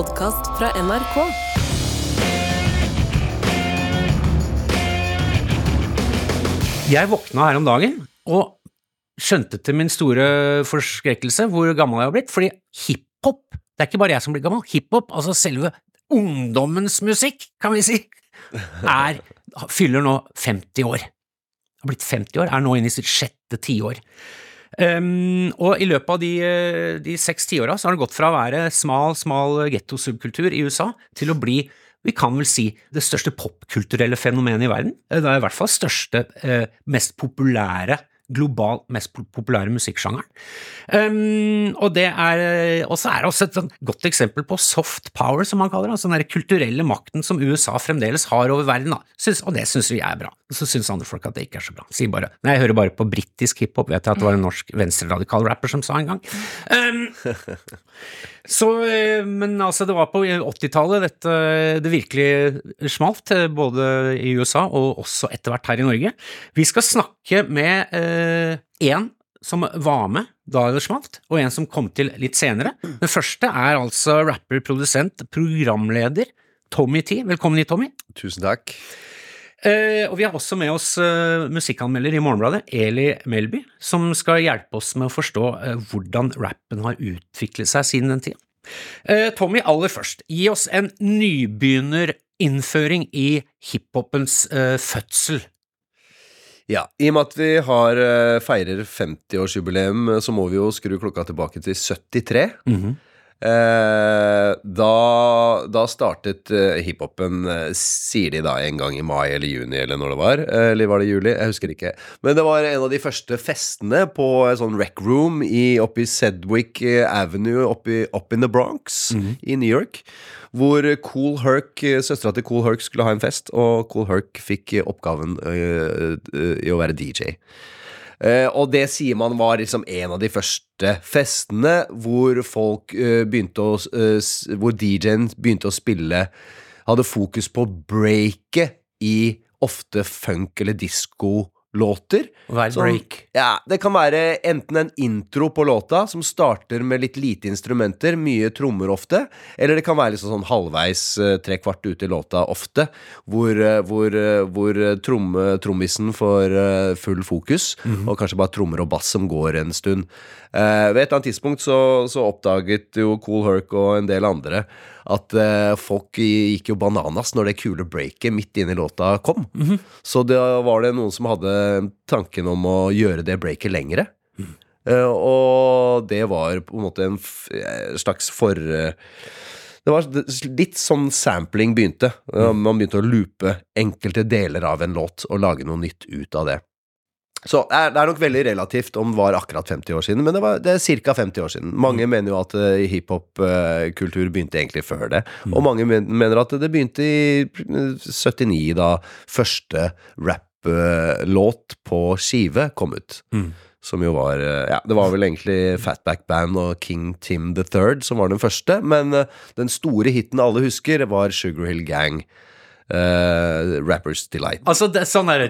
podkast fra NRK. Jeg våkna her om dagen og skjønte til min store forskrekkelse hvor gammel jeg har blitt, fordi hiphop, det er ikke bare jeg som blir gammel, hiphop, altså selve ungdommens musikk, kan vi si, er, fyller nå 50 år. Har blitt 50 år, er nå inne i sitt sjette tiår. Um, og i løpet av de, de seks tiåra så har det gått fra å være smal, smal getto-subkultur i USA til å bli vi kan vel si det største popkulturelle fenomenet i verden. Det er i hvert fall største, eh, mest populære global mest populære musikksjangeren. Um, og det er og så er det også et sånn godt eksempel på soft power, som man kaller det, altså den kulturelle makten som USA fremdeles har over verden. Da. Synes, og det syns vi er bra. Så syns andre folk at det ikke er så bra. Sier bare Nei, jeg hører bare på britisk hiphop, vet jeg at det var en norsk venstreradikal rapper som sa en gang. Um, så, eh, men altså, det var på 80-tallet dette det virkelig smalt, eh, både i USA og også etter hvert her i Norge. Vi skal snakke med én eh, som var med da det smalt, og en som kom til litt senere. Den første er altså rapper, produsent, programleder Tommy T. Velkommen hit, Tommy. Tusen takk. Eh, og vi har også med oss eh, musikkanmelder i Morgenbladet, Eli Melby, som skal hjelpe oss med å forstå eh, hvordan rappen har utviklet seg siden den tida. Tommy, aller først, gi oss en nybegynnerinnføring i hiphopens fødsel. Ja, i og med at vi har, feirer 50-årsjubileum, så må vi jo skru klokka tilbake til 73. Mhm. Eh, da, da startet eh, hiphopen, eh, sier de da en gang i mai eller juni eller når det var. Eh, eller var det juli? Jeg husker ikke. Men det var en av de første festene på en sånn rec room i, oppe i Sedwick eh, Avenue oppe i, up in the Bronx i New York. Hvor Cool Herc, eh, søstera til Cool Herc skulle ha en fest, og Cool Herc fikk oppgaven i å være DJ. Eh, og det sier man var liksom en av de første festene hvor folk eh, begynte å eh, Hvor DJ-en begynte å spille Hadde fokus på breaket i ofte funk- eller disko-låter. Hva er break? Ja, Det kan være enten en intro på låta som starter med litt lite instrumenter, mye trommer ofte, eller det kan være liksom sånn halvveis eh, tre kvart ut i låta ofte, hvor, eh, hvor, eh, hvor trommisen får full fokus, og kanskje bare trommer og bass som går en stund. Eh, ved et eller annet tidspunkt så, så oppdaget jo Cool Herc og en del andre at eh, folk gikk jo bananas når det kule breaket midt inne i låta kom. Så da var det noen som hadde tanken om å gjøre det breaket lengre. Eh, og det var på en måte en slags for det var litt sånn sampling begynte. Eh, Man begynte å loope enkelte deler av en låt og lage noe nytt ut av det. Så det er, det er nok veldig relativt om det var akkurat 50 år siden, men det, var, det er ca. 50 år siden. Mange mener jo at uh, hiphop-kultur begynte egentlig før det, og mange mener at det begynte i eh, 79, da første rap-låt på skive kom ut. Som jo var eh, Ja, det var vel egentlig Fatback Band og King Tim the Third som var den første, men eh, den store hiten alle husker, var Sugar Hill Gang. Eh, Rappers Delight. Altså, det, sånn er.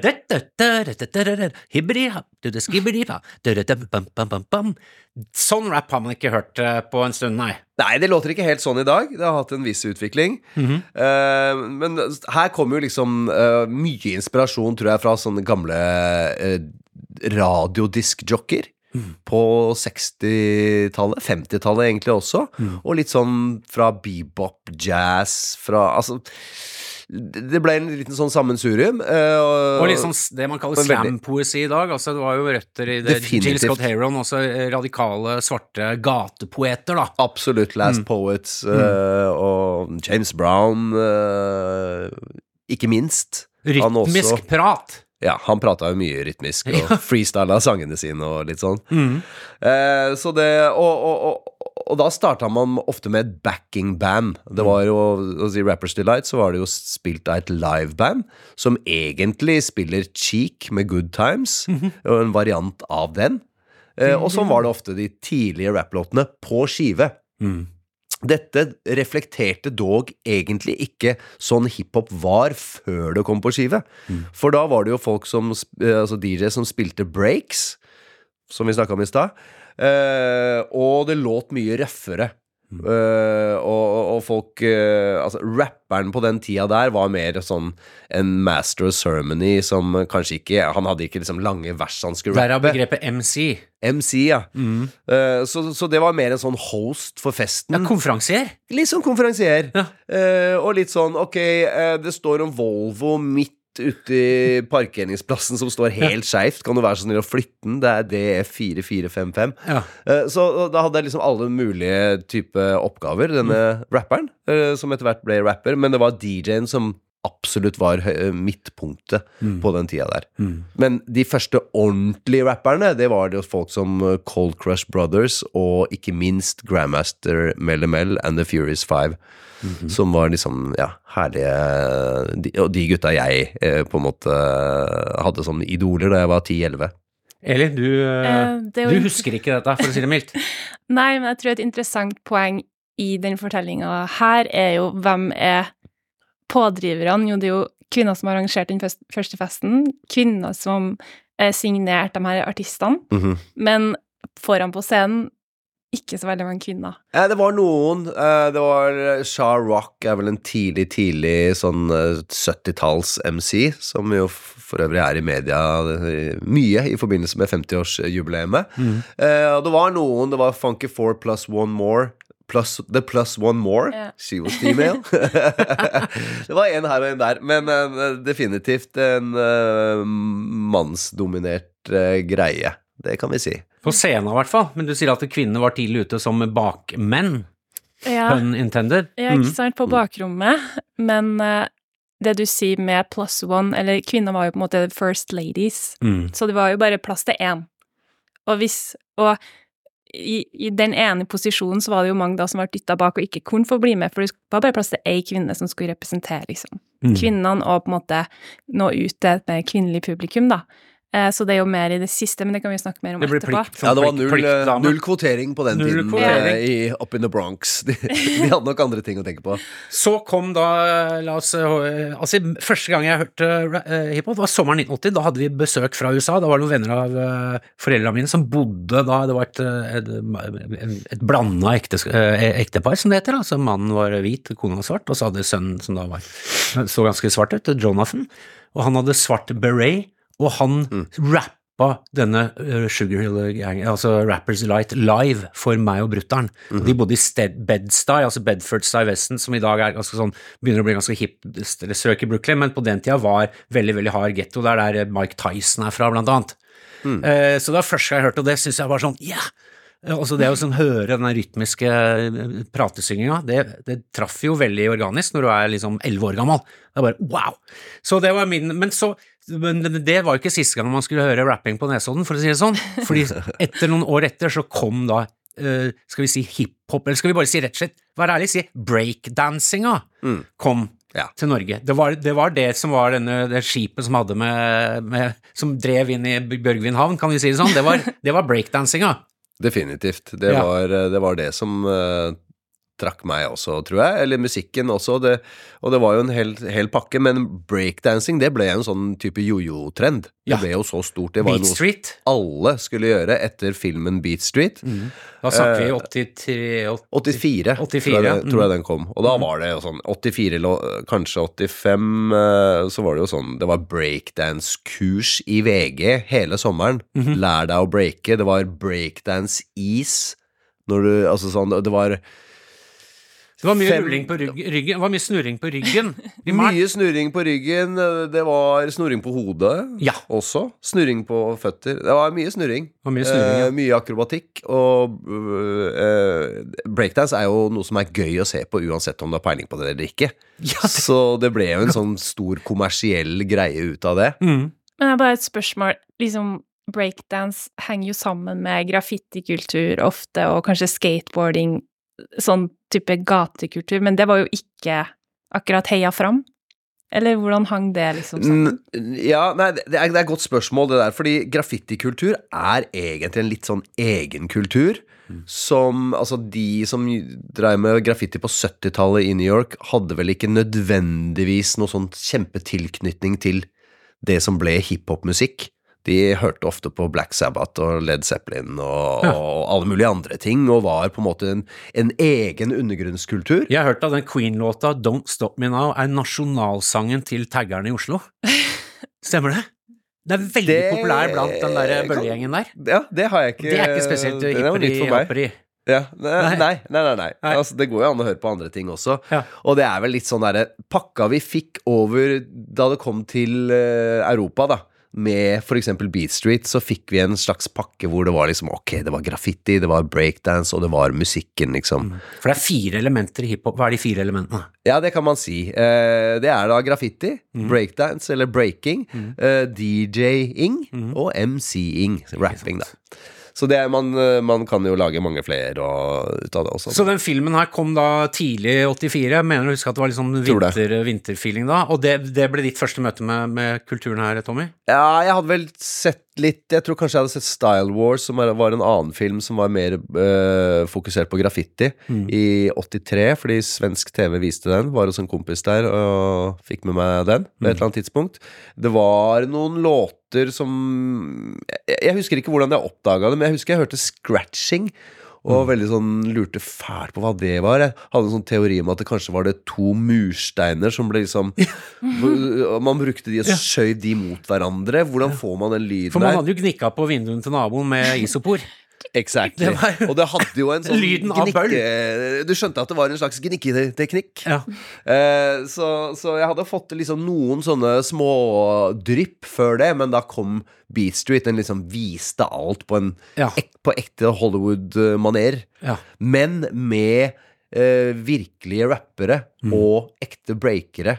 Sånn rap har man ikke hørt eh, på en stund, nei. Nei, det låter ikke helt sånn i dag. Det har hatt en viss utvikling. Eh, men her kommer jo liksom uh, mye inspirasjon, tror jeg, fra sånne gamle uh, radiodiskjocker. På 60-tallet, 50-tallet egentlig også. Og litt sånn fra bebop, jazz, fra Altså Det ble en liten sånn sammensurium. eh, Og liksom s- det man kaller og slam-poesi i dag. Altså, det var jo røtter i det. Definitivt. Jill Scott Heron, også eh, radikale, svarte gatepoeter, da. Absolutt. Last Poets mm. og James Brown, eh, ikke minst. Rytmisk prat. Ja, han prata jo mye rytmisk og freestyla sangene sine og litt sånn. Eh, så det og, og, og, og da starta man ofte med et backing band. Det var jo I Rappers Delight så var det jo spilt av et liveband som egentlig spiller Cheek med Good Times, og en variant av den. Eh, og sånn var det ofte de tidlige rapplåtene på skive. Dette reflekterte dog egentlig ikke sånn hiphop var før det kom på skive. For da var det jo folk som, eh, altså DJ som spilte breaks, som vi snakka om i stad. Eh, og det låt mye røffere. Eh, og, og folk uh, Altså, rapperen på den tida der var mer sånn en master of ceremony som kanskje ikke Han hadde ikke liksom lange vers han skulle Derav begrepet MC. MC, ja. Eh, så, så det var mer en sånn host for festen. Ja, konferansier. Litt sånn konferansier. Ja. Og litt sånn ok, det står om Volvo midt ute i parkeringsplassen som står helt skeivt. Kan du være så snill å flytte den? Det er DE4455. Ja. Eh, så da hadde jeg liksom alle mulige type oppgaver, denne rapperen, eh, som etter hvert ble rapper. Men det var DJ-en som absolutt var midtpunktet mm. på den tida der. Men de første ordentlige rapperne, det var det folk som eh, Cold Crush Brothers og ikke minst Grandmaster Mel Mel and The Furious Five. Som var liksom, ja, herlige de, Og de gutta jeg eh, på en måte eh, hadde som idoler da jeg var 10-11. Elin, du, eh, Eh, du husker ikke dette, for å si det mildt. Nei, men jeg tror et interessant poeng i den fortellinga her er jo hvem er pådriverne? Jo, det er jo kvinner som har arrangert den første festen, kvinner som eh, signerte de her artistene, Mhm. men foran på scenen ikke så veldig mange kvinner. Eh, det var noen. Eh, det var eh, Shah Rock er vel en tidlig, tidlig sånn eh, 70-talls-MC, som jo for øvrig er i media eh, mye i forbindelse med 50-årsjubileet. Eh, og det var noen. Det var Funky Four plus One More. Plus, the plus one more. Yeah. She was female. det var en her og en der. Men uh, definitivt en uh, mannsdominert uh, greie. Det kan vi si. På scenen i hvert fall. Men du sier at kvinnene var tidlig ute som bakmenn. Ja, Pun intended. ja ikke sant, på bakrommet, men det du sier med plus one, eller kvinner var jo på en måte first ladies, Mm. Så det var jo bare plass til én. Og hvis Og i, i den ene posisjonen så var det jo mange da som var dytta bak og ikke kunne få bli med, for det var bare plass til ei kvinne som skulle representere, liksom. Mm. Kvinnene og på en måte nå ut til et mer kvinnelig publikum, da. Eh, så det er jo mer i det siste, men det kan vi snakke mer om etterpå. plikt, Ja, det var null, plikt, null kvotering på den Null tiden eh, i, up in the Bronx. De, de hadde nok andre ting å tenke på. Så kom da, la oss eh, Altså, første gang jeg hørte uh, hiphop, var sommeren 1980. Da hadde vi besøk fra USA. Da var det noen venner av uh, foreldrene mine som bodde da Det var et, eh, et, et, et blanda ekte, eh, ektepar, som det heter. Altså mannen var hvit, kona var svart, og så hadde sønnen, som da var så ganske svart ut, Jonathan. Og han hadde svart beret, og han rappa denne uh, Sugar Hill Gang, altså Rappers Light, live for meg og brutter'n. Mm. De bodde i Bedstye, Bed-Stuy, altså Bedford-Stuy Westen, som i dag er ganske sånn, begynner å bli ganske hip strøk i Brooklyn, men på den tida var veldig, veldig hard getto. Det er der Mike Tyson er fra, blant annet. Eh, så det var første gang jeg hørte, og det syns jeg var sånn, ja! Eh, Altså det å sånn høre den rytmiske eh, pratesynginga, det, det traff jo veldig organisk når du er liksom elleve år gammel. Det er bare wow! Så det var min Men så men det var jo ikke siste gang man skulle høre rapping på Nesodden, for å si det sånn. Fordi etter noen år etter så kom da eh, skal vi si hiphop, eller skal vi bare si rett og slett, vær ærlig, si breakdansinga kom Ja. til Norge. Det var, det var det som var denne, det skipet som hadde med, med Som drev inn i Bjørgvin havn, kan vi si det sånn. Det var, det var breakdansinga. Definitivt. Det, Ja. var, det var det som eh, trakk meg også, tror jeg. Eller musikken også. Det, og det var jo en hel, hel pakke. Men breakdancing det ble en sånn type jojo-trend. Ja. Det ble jo så stort. Det var Beat noe Street. alle skulle gjøre etter filmen Beat Street. Da snakker vi 83 84, 84, tror, jeg, ja. tror jeg den kom. Og da var det jo sånn 84, kanskje 85, eh, så var det jo sånn Det var breakdance-kurs i VG hele sommeren. Lær deg å breake. Det var breakdance-is. Når du Altså sånn Det var Det var mye Fem- rulling på rygg, ryggen, det var mye snurring på ryggen. Mye snurring på ryggen. Det var snurring på hodet Ja. også. Snurring på føtter. Det var mye snurring. var mye snurring, ja. Eh, mye akrobatikk. Og eh, breakdance er jo noe som er gøy å se på uansett om du har peiling på det eller ikke. Ja, det- Så det ble jo en sånn stor kommersiell greie ut av det. Mm. Men det er bare et spørsmål. Liksom, breakdance henger jo sammen med graffitikultur ofte, og kanskje skateboarding, sånn type gatekultur, men det var jo ikke akkurat heia fram. Eller hvordan hang det liksom sammen? Ja, nei, det er, det er et godt spørsmål det der, fordi graffitikultur er egentlig en litt sånn egen kultur. Som, altså De som drev med graffiti på 70-tallet i New York, hadde vel ikke nødvendigvis noe sånn kjempetilknytning til det som ble hiphopmusikk. De hørte ofte på Black Sabbath og Led Zeppelin og, og alle mulige andre ting, og var på en måte en, en egen undergrunnskultur. Jeg har hørt at den Queen-låta Don't Stop Me Now er nasjonalsangen til taggerne i Oslo. Stemmer det? Det er veldig Det populær blant den der kan- bøllegjengen der. Ja, det har jeg ikke Det er ikke spesielt er hipperi-happeri. Ja, nei, Nei. nei, nei, nei, nei. Nei. Altså, det går jo an å høre på andre ting også. Ja. Og det er vel litt sånn derre Pakka vi fikk over da det kom til eh, Europa, da, med eksempel Beat Street, så fikk vi en slags pakke hvor det var liksom Ok, det var graffiti, det var breakdance, og det var musikken, liksom. For det er fire elementer i hiphop. Hva er de fire elementene? Ja, det kan man si. Eh, det er da graffiti, breakdance eller breaking, eh, DJ-ing og MC-ing, rapping, da. Så det man, eh, man kan jo lage mange flere og, ut av det også. Så den filmen her kom da tidlig i 84. Jeg mener du husker at det var litt sånn vinter, vinterfeeling da. Og det, det ble ditt første møte med, med kulturen her, Tommy? Ja, jeg hadde vel sett litt Jeg tror kanskje jeg hadde sett Style Wars, som var en annen film som var mer øh, fokusert på graffiti, i 83, fordi svensk TV viste den. Var hos en kompis der og fikk med meg den på et eller annet tidspunkt. Det var noen låter som Jeg, jeg husker ikke hvordan jeg oppdaga det, men jeg husker jeg hørte scratching. Og veldig sånn lurte fælt på hva det var. Jeg hadde en sånn teori om at det kanskje var det to mursteiner som ble liksom Man brukte de og skjøy de mot hverandre. Hvordan får man den lyden For man der? hadde jo gnikka på vinduene til naboen med isopor. Exactly. Det var- Og det hadde jo en sånn Lyden av bøll. Du skjønte at det var en slags gnikketeknikk. Ja. Eh, så, så jeg hadde fått liksom noen sånne smådrypp før det, men da kom Beat Street. Den liksom viste alt på, en, Ja. ek, på ekte Hollywood-maner. Ja. Men med eh, virkelige rappere Mm. og ekte breakere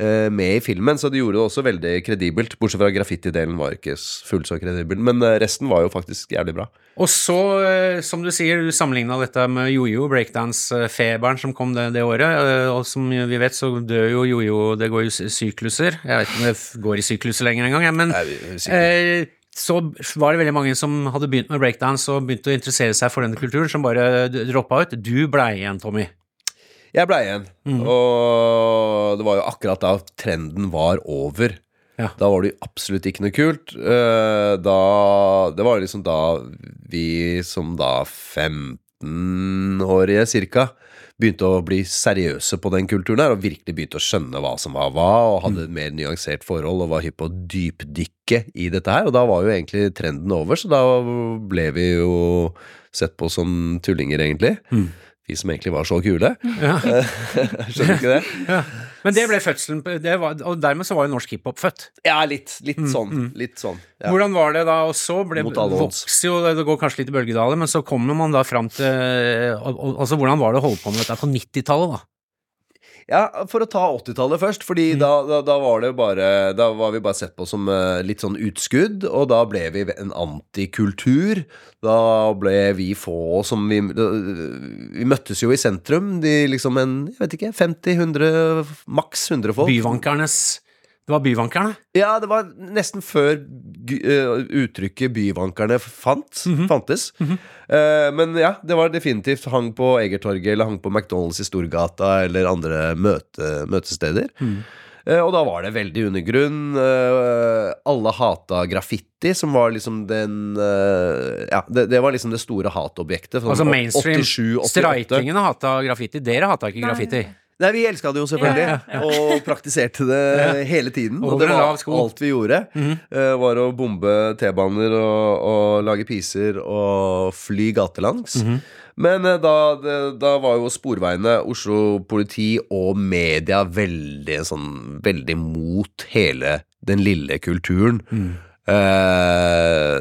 eh, med i filmen. Så det gjorde det også veldig kredibelt. Bortsett fra graffiti-delen var ikke fullt så kredibel. Men eh, resten var jo faktisk jævlig bra. Og så, eh, som du sier, du sammenligna dette med jojo, breakdance-feberen som kom det, det året. eh, Og som vi vet, så dør jo jojo Det går jo sykluser. Jeg vet ikke om det går i sykluser lenger engang, men Nei, så var det veldig mange som hadde begynt med breakdance og begynte å interessere seg for denne kulturen, som bare droppa ut. Du blei igjen, Tommy. Jeg blei igjen, Mm. og det var jo akkurat da trenden var over. Ja. Da var det absolutt ikke noe kult. Eh, Da Det var liksom da vi som da 15-årige cirka begynte å bli seriøse på den kulturen her, og virkelig begynte å skjønne hva som var hva, og hadde et mer nyansert forhold og var hypp på å dypdykke i dette her. Og da var jo egentlig trenden over, så da ble vi jo sett på som tullinger, egentlig. Vi som egentlig var så kule. Ja. Skjønner du ikke det? Ja. Men det ble fødselen det var, Og dermed så var jo norsk hiphop født. Ja, litt. Litt sånn. Litt sånn. Ja. Hvordan var det da, og så ble, Mot alle odds. vokste jo, det går kanskje litt i bølgedaler, men så kommer man da fram til Altså, hvordan var det å holde på med dette på 90-tallet, da? Ja, For å ta 80-tallet først, fordi da, da, da var det bare Da var vi bare sett på som eh, litt sånn utskudd, og da ble vi en antikultur. Da ble vi få som vi da, Vi møttes jo i sentrum, de liksom en Jeg vet ikke, 50-100, maks 100 folk. Byvankernes Det var byvankerne? Ja, det var nesten før eh, uttrykket byvankerne fant, Mhm. fantes. Eh, men ja, det var definitivt hang på Egertorget eller hang på McDonald's i Storgata eller andre møte, møtesteder. Mm. Eh, og da var det veldig undergrunn. Eh, alle hata graffiti, som var liksom den Ja, det, det var liksom det store hatobjektet. Sånn Altså mainstream 87, 88. Streitingene hata graffiti. Dere hata ikke graffiti. Nei, vi elska det jo selvfølgelig, Ja, ja, og praktiserte det hele tiden. Og det var alt vi gjorde. eh, var å bombe T-baner og, og lage piser og fly gatelangs. Men eh, da, da var jo sporveiene, Oslo politi og media veldig sånn Veldig mot hele den lille kulturen. Eh,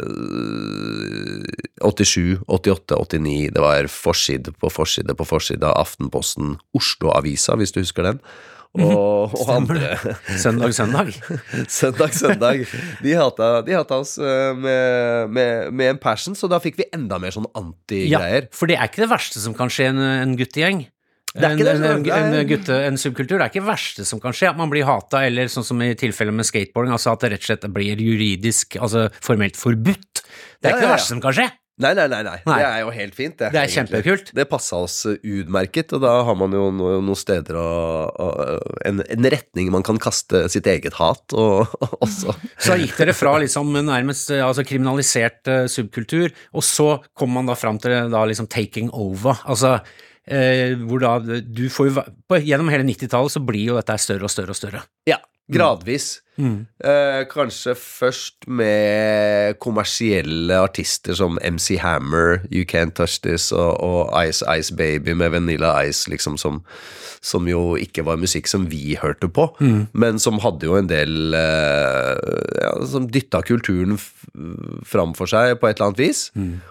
87, 88, 89 Det var forside på forside på forside av Aftenposten, Oslo-avisa, hvis du husker den. Og, og andre Søndag, søndag. Søndag, søndag. De hata, de hata oss eh, med, med, med en passion, så da fikk vi enda mer sånn Ja, for det er ikke det verste som kan skje en, en guttegjeng. En, en, en, gutte, en subkultur. Det er ikke det verste som kan skje, at man blir hata, eller sånn som i tilfellet med skateboarding, altså at det rett og slett blir juridisk, altså formelt forbudt. Det er Ja, ikke det ja, ja. verste som kan skje. Nei, nei, nei, nei. Det er jo helt fint, det. Det er egentlig. kjempekult. Det passa oss eh, utmerket, og da har man jo no- noen steder å en, en retning man kan kaste sitt eget hat og også. Så gikk dere fra liksom nærmest eh, altså kriminalisert eh, subkultur, og så kom man da fram til da liksom taking over. Altså eh, hvor da du får jo Gjennom hele 90-tallet så blir jo dette større og større og større. Ja, gradvis. Eh, kanskje først med kommersielle artister som MC Hammer, You Can't Touch This og, og Ice Ice Baby med Vanilla Ice, liksom, som, som jo ikke var musikk som vi hørte på, men som hadde jo en del eh, ja, Som dytta kulturen framfor fram for seg på et eller annet vis,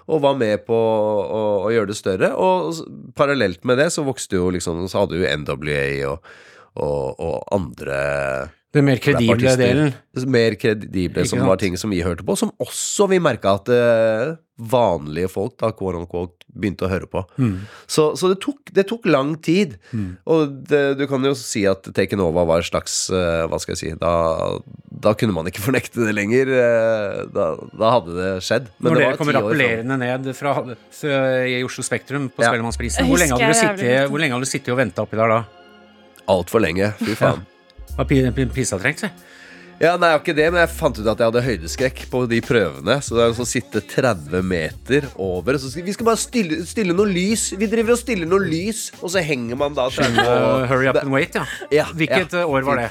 og var med på å, å gjøre det større. Og parallelt med det så vokste jo liksom Så hadde jo NWA og, og, og andre Den mer kredible delen. Mer kredible, som var ting som vi hørte på, som også vi merka at uh, vanlige folk da, quote unquote, begynte å høre på. Mm. Så, så det, tok, det tok lang tid. Og det, du kan jo si at Taken Over var en slags uh, Hva skal jeg si da, da kunne man ikke fornekte det lenger. Uh, Da, da hadde det skjedd. Men Når det dere var kommer appellerende ned fra, fra, i Oslo Spektrum på Ja. Spellemannsprisen, hvor hvor lenge hadde du sittet og venta oppi der da? Altfor lenge. Fy faen. Pi- pissa trengt seg? Ja, nei, ikke det, men jeg fant ut at jeg hadde høydeskrekk på de prøvene. Så det er å sitte 30 meter over så skal, Vi skal bare stille, stille noe lys. Vi driver og stiller noe lys, og så henger man da 30 og- hurry up and wait, ja. Ja, Hvilket ja. år var det?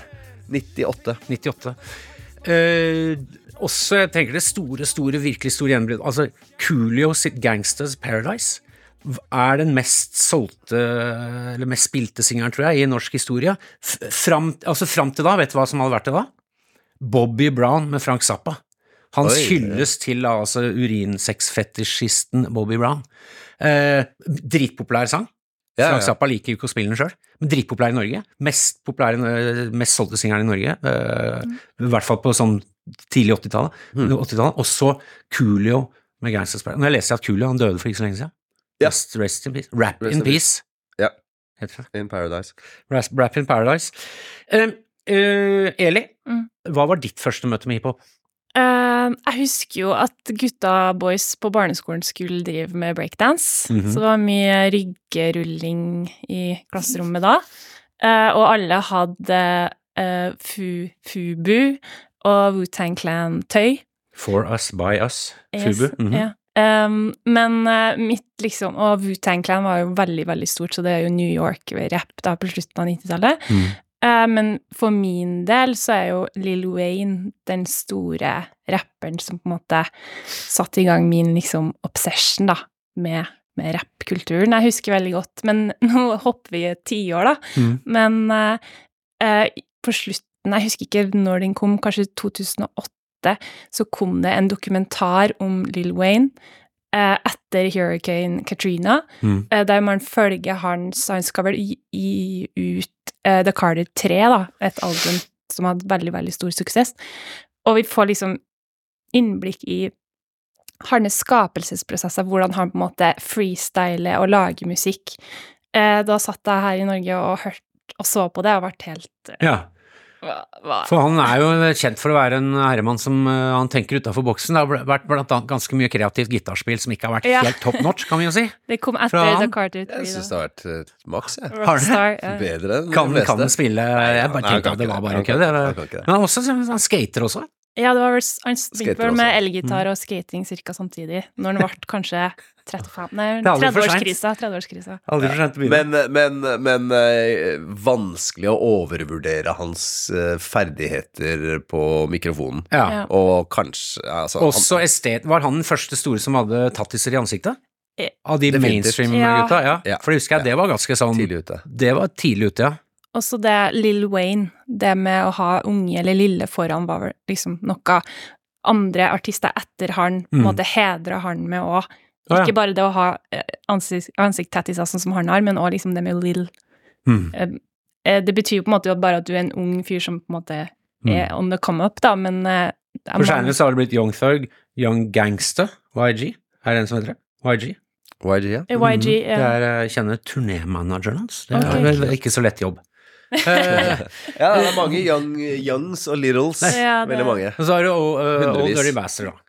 98. 98. Uh, også, jeg tenker det store, store, virkelig store gjennombrudd. Altså, Coolio sitt Gangsters Paradise er den mest solgte, eller mest spilte singelen, tror jeg, i norsk historie. Fram, altså, fram til da, vet du hva som hadde vært det da? Bobby Brown med Frank Zappa. Hans Oi. hylles til altså urinsexfetisjisten Bobby Brown. Eh, dritpopulær sang. Ja, Frank. Zappa liker jo ikke å spille den sjøl, men dritpopulær i Norge. Mest populære, eh, mest solgte singelen i Norge, eh, i hvert fall på sånn tidlig 80-tallet. Mm. 80-tallet. Og så Coolio med Gangsters Paradise. Når jeg leser at Coolio han døde for ikke så lenge siden. Ja. Rest, rest in peace. Rap Rest in in peace. Ja. Heter det. In Paradise. Rap, rap in Paradise. Eh, uh, Eli, Mm. hva var ditt første møte med hiphop? Uh, jeg husker jo at gutta boys på barneskolen skulle drive med breakdance. Mhm. Så det var mye ryggerulling i klasserommet da. Eh, og alle hadde fu, Fubu og Wu-Tang Clan-tøy. For us, by us. Yes, Fubu. -hmm. ja. Um, men uh, mitt liksom Og Wu-Tang Clan var jo veldig, veldig stort, så det er jo New York-rapp da på slutten av 90-tallet. Mm. Uh, men for min del så er jo Lill Wayne den store rapperen som på en måte satte i gang min liksom obsession, da, med, med rappkulturen. Jeg husker veldig godt, men nå hopper vi et tiår, da. Mm. Men uh, på slutten, jeg husker ikke når den kom, kanskje 2008, så kom det en dokumentar om Lill Wayne eh, etter Hurricane Katrina, Mm. eh, der man følger hans Han skal vel gi, ut eh, The Carter 3, da, et album som hadde veldig, veldig stor suksess. Og vi får liksom innblikk i hans skapelsesprosesser, hvordan han på en måte freestyler og lager musikk. Eh, da satt jeg her i Norge og hørte og så på det og ble helt Ja. Hva, hva? For han er jo kjent for å være en herremann som uh, han tenker utafor boksen. Det har vært blant annet ganske mye kreativt gitarspill som ikke har vært Ja. helt top notch, kan vi jo si. Det kom etter Fra? The Carter 3, Jeg syns det har vært uh, maks, jeg. Har? Rockstar. ja. Bedre enn Kan, de kan spille Jeg bare tenkte at det var bare kødd. Men han, også, han skater også. Ja, det var vel Han begynte vel med elgitar og skating ca. samtidig, når han ble kanskje 35 Nei, Det er aldri for sent. 30-årskrisa. 30-årskrisa. Aldri for sent å begynne. Men, men, men eh, vanskelig å overvurdere hans eh, ferdigheter på mikrofonen. Ja. Og kanskje altså, han- Også estet, Var han den første store som hadde tattiser i ansiktet? Eh, Av de mainstream-gutta? Ja. Ja. For det husker jeg, det var ganske sånn tidlig ute. Det var tidlig ute, ja. Også det Lill Wayne, det med å ha unge eller lille foran, var vel liksom noe andre artister etter han Mm. måte hedre han med òg. Ja. Ikke bare det å ha ansikt, ansikt, seg sånn som han har, men òg liksom det med Lill. Mm. Eh, eh, Det betyr jo på en måte bare at du er en ung fyr som på en måte Mm. er on the come up, da, men eh, For seinere så har det blitt Young Thug, Young Gangster, YG. Er det en som heter det? YG? YG, ja. YG, ja. Det er, eh, Jeg kjenner turnémanageren hans. Det er okay. ikke så lett jobb. Eh, Ja, det er mange young, youngs og littles. Ja, Veldig mange. Og så har du uh, Old. Dirty Bastard, da.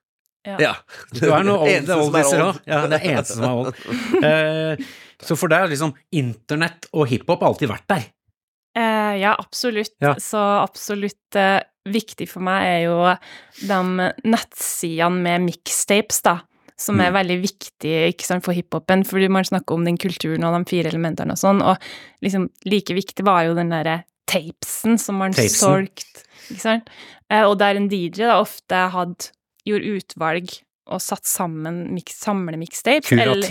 Ja. Du er noe old, er oldiser òg. Ja, det er eneste som er old. Uh, så for deg har liksom internett og hiphop alltid vært der. Uh, ja, absolutt. Ja. Så absolutt uh, viktig for meg er jo de nettsidene med mixtapes, da. Som Mm. er veldig viktig sant, for hiphopen, fordi man snakker om den kulturen og de fire elementene og sånn, og liksom like viktig var jo den derre tapesen som man solgte, ikke sant. Eh, og der en DJ da ofte hadde gjorde utvalg og satt sammen mix, samle mixtapes. Eller,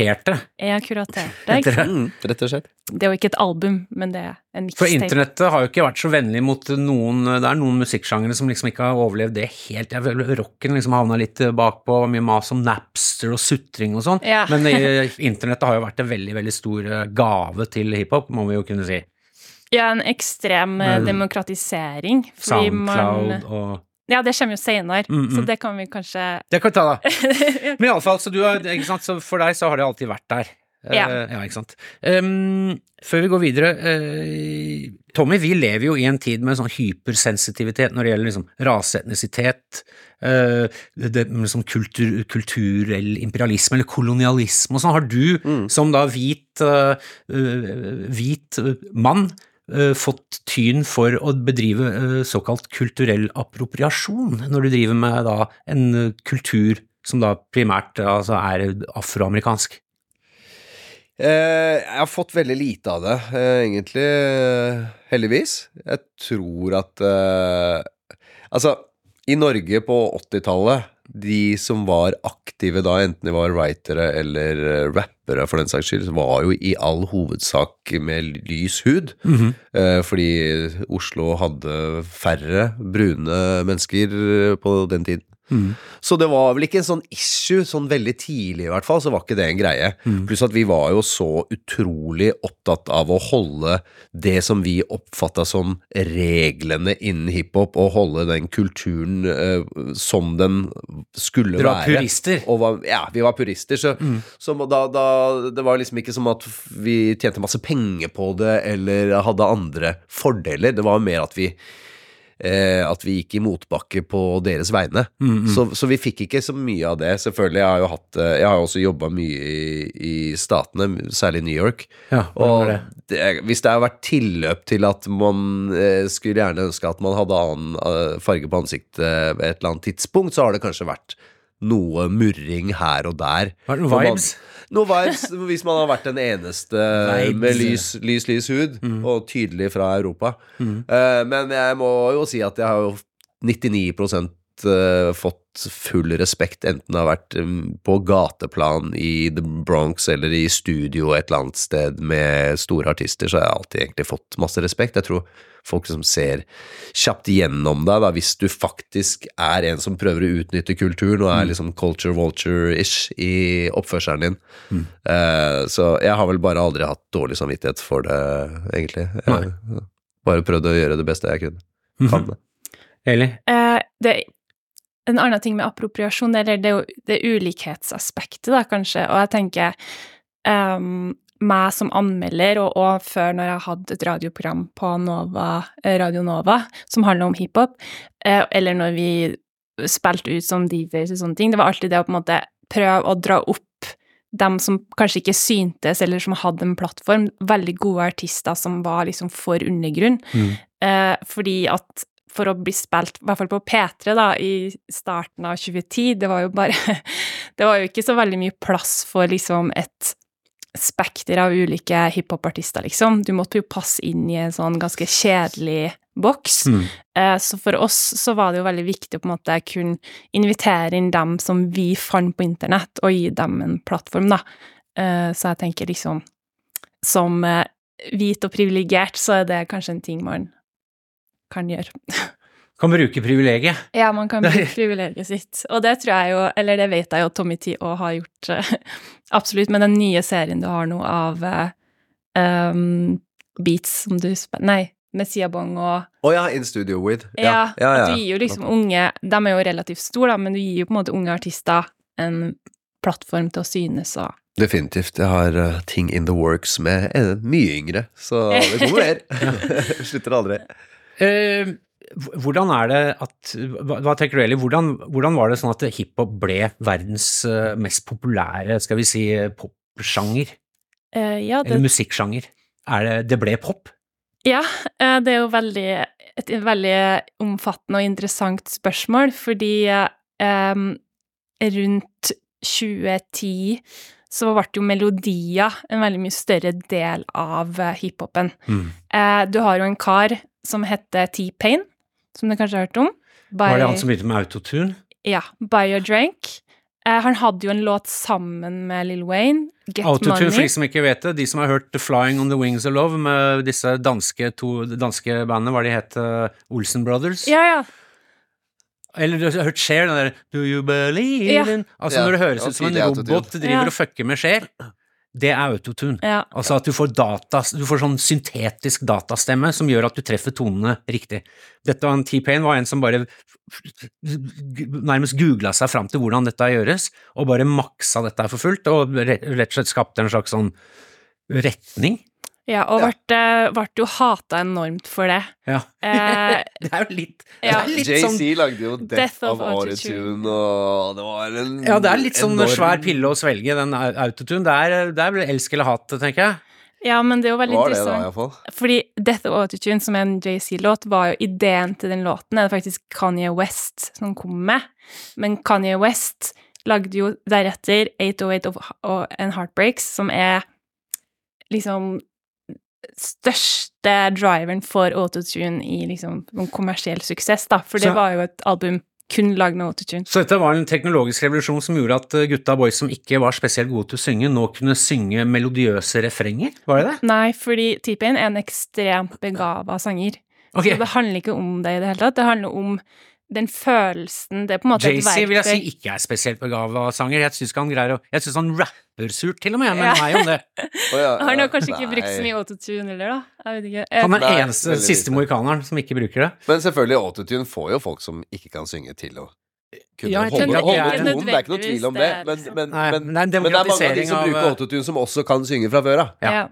ja, kuraterte. Ikke sant? Mm, rett og slett. Det er jo ikke et album, men det er en For internettet har jo ikke vært så vennlig mot noen Det er noen musikksjangere som liksom ikke har overlevd det helt. Jeg føler Rocken liksom havna litt bakpå, mye mas om Napster og sutring og sånn. Ja. Men eh, internettet har jo vært en veldig, veldig stor eh, gave til hiphop, må vi jo kunne si. Ja, en ekstrem eh, Men- demokratisering. Fordi Soundcloud man og Ja, det kommer jo senere, Mm, mm. så det kan vi kanskje Det kan vi ta, da. Men iallfall, så du har, ikke sant, så for deg så har det alltid vært der. Ja. Ja. ja ikke sant. Um, før vi går videre, uh, Tommy, vi lever jo i en tid med sånn hypersensitivitet når det gjelder liksom raseetnisitet, uh, det, det, sånn kultur, kulturell imperialisme eller kolonialisme og sånn. Har du, som da hvit, eh, eh, hvit eh, mann, eh, fått tyn for å bedrive eh, såkalt kulturell appropriasjon når du driver med da en eh, kultur som da primært eh, altså er afroamerikansk? Eh, jeg har fått veldig lite av det, eh, egentlig. eh, Heldigvis. Jeg tror at eh, Altså, i Norge på 80-tallet, de som var aktive da, enten de var writere eller eh, rappere for den saks skyld, var jo i all hovedsak med lys hud. Eh, fordi Oslo hadde færre brune mennesker eh, på den tiden. Så det var vel ikke en sånn issue, sånn veldig tidlig i hvert fall, så var ikke det en greie. Pluss at vi var jo så utrolig opptatt av å holde det som vi oppfatta som reglene innen hiphop, og holde den kulturen eh, som den skulle Dere var være. purister. Var, ja, vi var purister, så, så da, da, det var liksom ikke som at vi tjente masse penger på det, eller hadde andre fordeler. Det var mer at vi eh, at vi gikk i motbakke på deres vegne. Så, så vi fikk ikke så mye av det. Selvfølgelig, jeg har jo hatt eh, Jeg har jo også jobba mye i, i statene, særlig New York. Ja, og det? det, hvis det har vært tilløp til at man eh, skulle gjerne ønske at man hadde annen eh, farge på ansiktet ved et eller annet tidspunkt, så har det kanskje vært noe murring her og der. Var det noen Hvor man- vibes? Vibes, hvis man har vært den eneste Vibes. med lys, lys, lys hud, Mm. og tydelig fra Europa. Eh, men jeg må jo si at jeg har jo 99 uh, fått full respekt, enten det har vært mm, på gateplan i The Bronx eller i studio et eller annet sted med store artister, så har jeg alltid egentlig fått masse respekt. Jeg tror folk som ser kjapt gjennom deg, da, hvis du faktisk er en som prøver å utnytte kulturen og er liksom culture vulture-ish i oppførselen din. Eh, så jeg har vel bare aldri hatt dårlig samvittighet for det, egentlig. Jeg, bare prøvd å gjøre det beste jeg kunne. Kan det. Eli? Uh, det, en annen ting med appropriasjon, eller det, det ulikhetsaspektet, da, kanskje, og jeg tenker um, meg som anmelder, og, og før når jeg hadde et radioprogram på Nova, eh, Radio Nova som handler om hiphop, eh, eller når vi spilte ut som DJs og sånne ting, det var alltid det å på en måte prøve å dra opp dem som kanskje ikke syntes, eller som hadde en plattform, veldig gode artister som var liksom for undergrunn. Eh, fordi at for å bli spilt, i hvert fall på P3 da, i starten av 2010, det var jo bare Det var jo ikke så veldig mye plass for liksom et spekter av ulike hiphopartister, liksom. Du måtte jo passe inn i en sånn ganske kjedelig boks. Eh, så for oss så var det jo veldig viktig å på en måte kunne invitere inn dem som vi fant på internett, og gi dem en plattform, da. Eh, så jeg tenker liksom Som eh, hvit og privilegert, så er det kanskje en ting man kan gjøre. Kan bruke privilegiet. Ja, man kan bruke privilegiet sitt. Og det tror jeg jo, eller det vet jeg jo Tommy T òg har gjort, uh, absolutt, med den nye serien du har nå av uh, um, Beats som du spiller Nei, med Siabong og Å ja, In Studio With. Ja, at du gir jo liksom unge De er jo relativt store, da, men du gir jo på en måte unge artister en plattform til å synes og Definitivt. Jeg har uh, ting in the works med mye yngre, så det kommer mer. Slutter aldri. Eh, hvordan er det at Hva, tenker du, Eli? Hvordan, hvordan var det sånn at hiphop ble verdens eh, mest populære, skal vi si, popsjanger? Eh, ja, det, Eller musikksjanger? Er det Det ble pop? ja, eh, det er jo veldig, et veldig omfattende og interessant spørsmål, fordi eh, rundt 2010 så ble jo melodier en veldig mye større del av hiphopen. Mm. Eh, du har jo en kar som heter T-Pain, som du kanskje har hørt om. By, Var det han som begynte med autotune? Ja, Buy Your Drink. Eh, han hadde jo en låt sammen med Lil Wayne, Get Autotune, for de som ikke vet det, de som har hørt The Flying on the Wings of Love med disse danske, to danske bandene, hva de het, eh, Olsen Brothers? Ja, ja. Eller du har hørt Cher, den der Do you believe Ja. Altså Ja, når det høres ut som en robot driver Ja. og fucker med Cher, det er autotune. ja. Altså at du får data, du får sånn syntetisk datastemme som gjør at du treffer tonene riktig. Dette var en T-Pain var en som bare nærmest googla seg fram til hvordan dette gjøres, og bare maksa dette for fullt, og rett rett og slett skapte en slags sånn retning. Ja og ble, ble jo hata enormt for det. Ja. Eh, Det er jo litt, Ja. litt JC sånn JC lagde jo Death, Death of of Autotune. Og det var en Ja, det er litt sånn enorm- svær pille å svelge, den au- autotune. Det er, det er vel elsk eller hat, tenker jeg. ja, men det er jo veldig Var det da, interessant. Fordi Death of Autotune, som er en JC-låt, var jo ideen til den låten, er det faktisk Kanye West som kom med. Men Kanye West lagde jo deretter 808 of, and Heartbreaks, som er liksom største driveren for autotune i liksom kommersiell suksess, da. For det Så- var jo et album kun lagd med autotune. Så dette var en teknologisk revolusjon som gjorde at eh, gutta boys som ikke var spesielt gode til å synge, nå kunne synge melodiøse refrenger? Var det det? Nei, fordi T-Pain er en ekstremt begava sanger. Okay. Så det handler ikke om det i det hele tatt. Det handler om den følelsen Det er på en måte et JC vil jeg si ikke er spesielt begava sanger. Jeg syns han greier å Jeg syns han rapper surt, til og med, men Ja. meg om det. oh, ja, Har Han har kanskje ikke brukt så mye autotune heller, da. Jeg vet ikke. Han er den eneste siste mohikaneren som ikke bruker det. Men selvfølgelig, autotune får jo folk som ikke kan synge, til å kunne Ja, holde, det holde er- tonen. Det er ikke noe tvil om det. Men, det, men, Nei, men, men det er men det er mange av de som bruker eh, autotune, som også kan synge fra før av. Ja.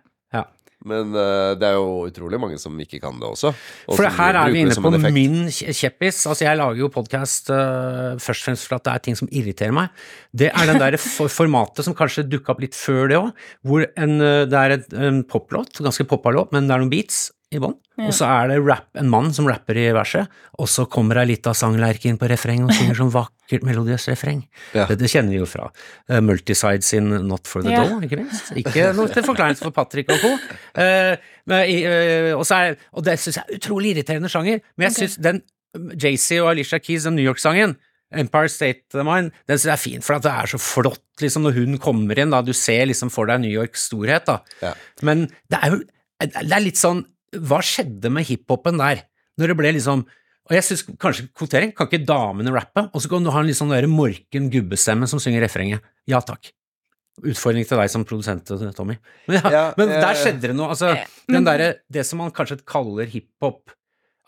Men uh, det er jo utrolig mange som ikke kan det også. og For her er vi inne på min kjeppis. Altså, jeg lager jo podkast først og fremst for at det er ting som irriterer meg. Det er den der formatet som kanskje dukka opp litt før det òg, hvor en, eh, det er et, en poplåt, ganske poppa låt, men det er noen beats i bånn. Og så er det rap, en mann som rapper i verset, og så kommer ei lita sanglerke inn på refreng og synger sånn vakkert melodiøst refreng. Ja. Det, det kjenner vi jo fra uh, Multiside sin Not for the Ja. Doll, ikke minst. Ikke noe til forklaring for Patrick og co. Uh, eh, og, så er, og det syns jeg er utrolig irriterende sjanger, men jeg syns den JC og Alicia Keys, den New York-sangen, Empire State Mine, Mind, den syns jeg er fin, for at det er så flott liksom når hun kommer inn, da, du ser liksom for deg New Yorks storhet, da. Ja. Men det er jo det er litt sånn Hva skjedde med hiphopen der? Når det ble liksom Og jeg syns kanskje kvotering, kan ikke damene rappe? Og så kan du ha en litt sånn morken gubbestemme som synger refrenget. Ja takk. Utfordring til deg som produsent, Tommy. Men, ja, Ja, men eh, der skjedde det noe. Altså, eh, den men- Det som man kanskje kaller hiphop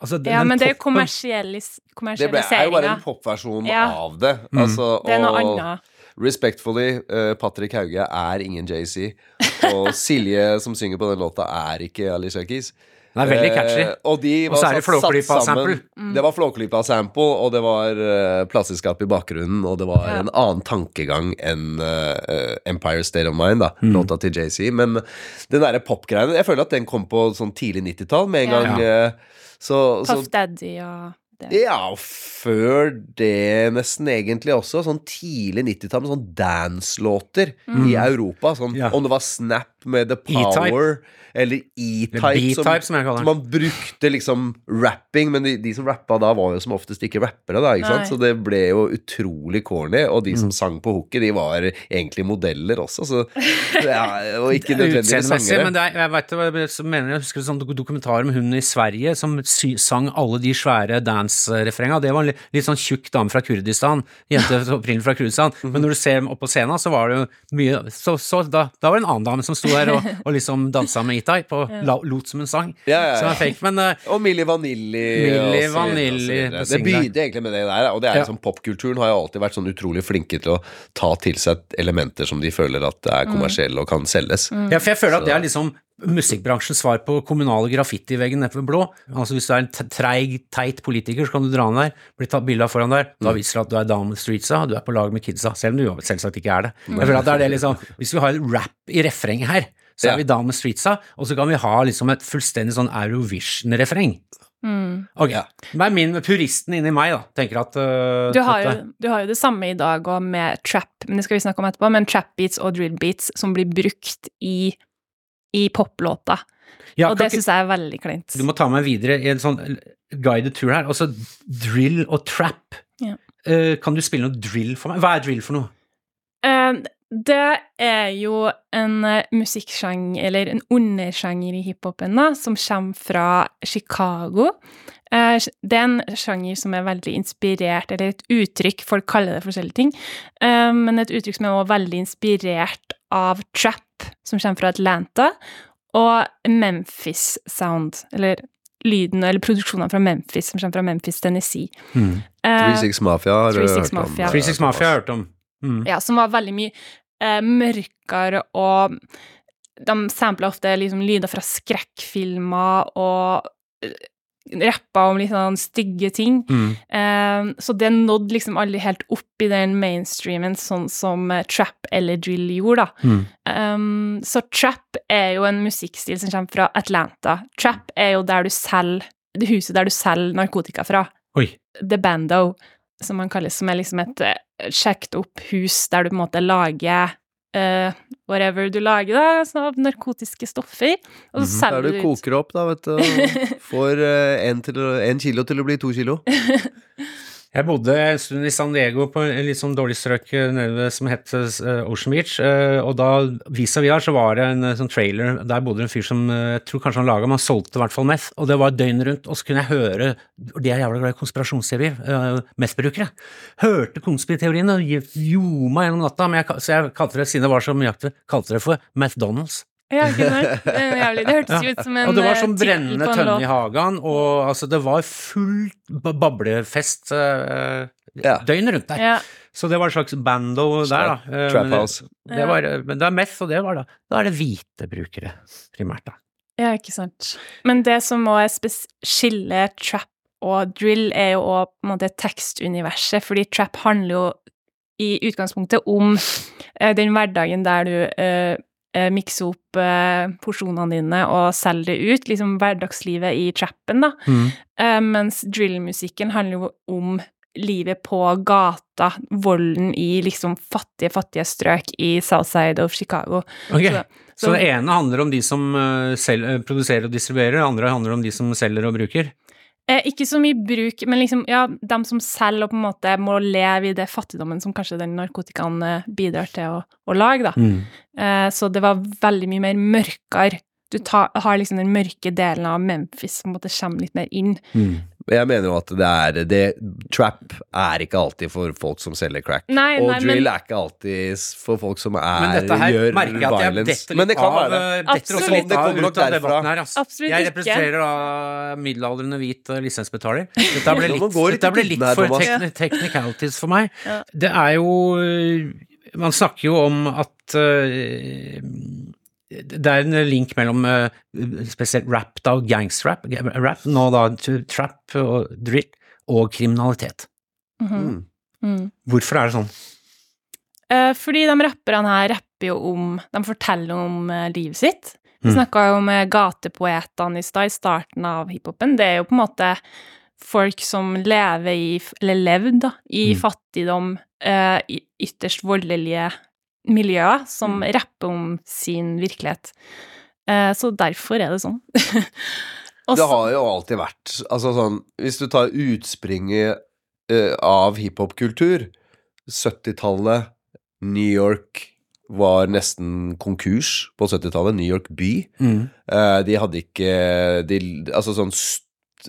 altså, den- ja, den men det er jo poppen- kommersialis Det ble, er jo bare en popversjon Ja. av det. Mm. Altså, Det er noe annet. respectfully, uh, Patrick Hauge er ingen JC. Og Silje, som synger på den låta, er ikke Alicia Keys. Den er veldig catchy. Eh, og de Og så er det Flåklypa-sample. Mm. Det var Flåklypa-sample, og det var uh, plateselskap i bakgrunnen, og det var Ja. en annen tankegang enn uh, Empire State of Mind, da, Mm. låta til JC. Men den derre popgreiene, jeg føler at den kom på sånn tidlig 90-tall med en Ja. gang. Uh, så, så Daddy og det. ja, og før det nesten egentlig også. Sånn tidlig 90-tall med sånn dance-låter i Europa. Sånn, Ja. Om det var Snap med The. Power eller E-Type. som- som jeg kaller den. man brukte liksom rapping, men de, de som rappa da, var jo som oftest ikke rappere, da, ikke sant? Så det ble jo utrolig corny, og de Mm. som sang på hooket, de var egentlig modeller også, så ja, Og ikke nødvendigvis sangere. men det er, jeg vet jeg så mener, jeg husker en sånn dokumentar om hun i Sverige som sy sang alle de svære dance-refrenga. Det var en litt, litt sånn tjukk dame fra Kurdistan, jente opprinnelig fra Kurdistan. Men når du ser opp på scenen, så var det jo mye Så, så da, da var det en annen dame som sto der og, og liksom dansa med Itai på og la, lot som en sang. Ja, ja, Som er fake, men uh, Og Milli Vanilli. Milli og og Vanilli på Det begynte egentlig med det der. Og det er Ja. liksom popkulturen har jo alltid vært sånn utrolig flinke til å ta til seg elementer som de føler at er kommersielle og kan selges. Ja, for jeg føler at det er liksom musikkbransjens svar på kommunale graffitiveggen nede ved Blå. Altså Hvis du er en treig, teit politiker, så kan du dra ned der, bli tatt bilde av foran der. Da viser det at du er down with streetsa, du er på lag med kidsa, selv om du selvsagt ikke er det. Jeg føler at det er det liksom, Hvis vi har rap i refrenget her, så Ja. er vi down with streetsa, og så kan vi ha liksom et fullstendig sånn Eurovision-refreng. Mm. Ok, det er min puristen inni meg, da. Tenker at uh, Du har, jo, du har jo det samme i dag og med trap, men det skal vi snakke om etterpå, men trap beats og drill beats som blir brukt i, i poplåta. Ja, og det syns jeg er veldig kleint. Du må ta meg videre i en sånn guided tour her. Altså drill og trap. Ja. Uh, kan du spille noe drill for meg? Hva er drill for noe? Uh, det er jo en eh, musikksjanger, eller en undersjanger i hiphopen, da, som kommer fra Chicago. Det er en sjanger som er veldig inspirert, eller et uttrykk, folk kaller det forskjellige ting, men et uttrykk som er også veldig inspirert av trap, som kommer fra Atlanta, og Memphis Sound, eller lyden eller produksjonen fra Memphis, som kommer fra Memphis, Tennessee. Eh, 36 Mafia har du hørt om. Mafia. Free Six Mafia har jeg hørt om. Mm. ja, som var veldig mye eh, mørkere, og de sampla ofte liksom lyder fra skrekkfilmer og eh, rappa om litt sånn stygge ting. Mm. Eh, så det nådde liksom aldri helt opp i den mainstreamen, sånn som uh, trap eller drill gjorde, da. Mm. Um, så trap er jo en musikkstil som kommer fra Atlanta. Trap er jo der du selger Det huset der du selger narkotika fra. Oi. The Bando, som man kalles, som er liksom et eh, sjekket opp hus der du på en måte lager eh, whatever du lager, da, altså av narkotiske stoffer, og så Der selger du du koker opp, da, vet du. og Får én å- en kilo til å bli to kilo. Jeg bodde en stund i San Diego på en litt sånn dårlig strøk eh, nede som het eh, Ocean Beach, eh, og da vis-à-vis her så var det en sånn trailer, der bodde en fyr som jeg tror kanskje han laga, men han solgte i hvert fall meth, og det var døgnet rundt, og så kunne jeg høre De er jævla glad i konspirasjonsteorier, meth-brukere. Hørte konspirateoriene og ljoma gjennom natta, jeg, så jeg kalte det, siden det var så mye aktivt, kalte det for McDonald's. Ja, ikke sant? Det, jævlig. det hørtes jo ut som en Og det var eh, sånn brennende tønne i hagen, og altså, det var fullt bablefest uh, Ja. døgnet rundt der. Ja. Så det var et slags bando der, da. Eh, Trap men det- house. Det var, men det er meth, og det var da Da er det hvite brukere, primært, da. Ja, ikke sant. Men det som òg er spes- trap og drill, er jo òg på en måte tekstuniverset, fordi trap handler jo i utgangspunktet om eh, den hverdagen der du eh, eh, mikse opp eh, porsjonene dine og selge det ut, liksom hverdagslivet i trappen, da. Eh, mens drillmusikken handler jo om livet på gata, volden i liksom fattige, fattige strøk i Southside of Chicago. Ok, Så- Så, så- det ene handler om de som eh, selv, eh, produserer og distribuerer, det andre handler om de som selger og bruker. Eh, ikke så mye bruk, men liksom, ja, dem som selger og på en måte må leve i det fattigdommen som kanskje den narkotikaen eh, bidrar til å, å lage, da. Eh, så det var veldig mye mer mørkere. Du tar, har liksom den mørke delen av Memphis som måte kommer litt mer inn. Jeg mener jo at det er det, Trap er ikke alltid for folk som selger crack. Nei, og nei, drill men- er ikke alltid for folk som er, Men dette her gjør merker jeg at jeg violence. detter Men det kan av, være det. eh, detter også Absolutt. litt Det av kommer nok ut av debatten her, altså. Absolutt Jeg representerer da middelaldrende hvit eh, lisensbetaler. Dette ble litt, dette ble litt for tekni technicalities for meg. Ja. Det er jo eh, Man snakker jo om at eh, det er en link mellom eh, spesielt rap da, og gangsterrap, rap, nå da trap og drill, og kriminalitet. Mm -hmm. Mm. Hvorfor er det sånn? Eh, fordi de rapperne her rapper jo om De forteller om eh, livet sitt. Vi Mm. snakka jo om gatepoetene i stad, i starten av hiphopen. Det er jo på en måte folk som lever i Eller levd, da, i Mm. fattigdom, eh, i ytterst voldelige miljøer, som rapper om sin virkelighet. Eh, så derfor er det sånn. Også, Det har jo alltid vært Altså sånn Hvis du tar utspringet eh, av hiphop-kultur 70-tallet, New York var nesten konkurs på 70-tallet. New York by. Eh, de hadde ikke de, Altså sånn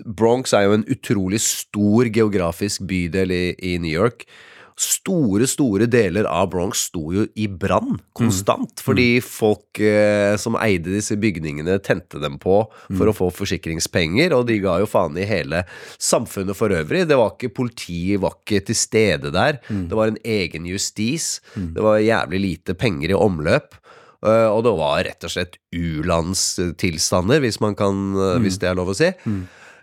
Bronx er jo en utrolig stor geografisk bydel i, i New York. Store, store deler av Bronx sto jo i brann konstant, fordi folk eh, som eide disse bygningene, tente dem på for å få forsikringspenger, og de ga jo faen i hele samfunnet for øvrig. Det var ikke Politiet var ikke til stede der. Det var en egen justis. Det var jævlig lite penger i omløp. Uh, og det var rett og slett u-landstilstander, hvis man kan eh, Hvis det er lov å si.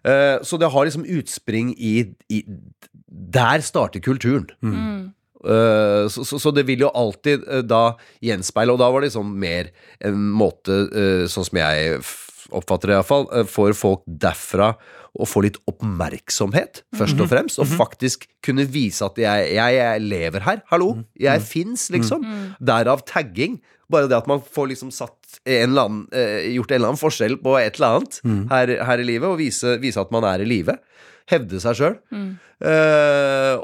Eh, så det har liksom utspring i, i Der starter kulturen. Eh, så, so, so det vil jo alltid uh, da gjenspeile, og da var det liksom mer en måte, uh, sånn som jeg oppfatter det iallfall, uh, for folk derfra å få litt oppmerksomhet, først og fremst, og faktisk kunne vise at jeg, jeg, jeg lever her. Hallo, jeg fins, liksom. Derav tagging. Bare det at man får liksom satt en eller annen, gjort en eller annen forskjell på et eller annet her, her i livet, og vise, vise at man er i live. Hevde seg sjøl.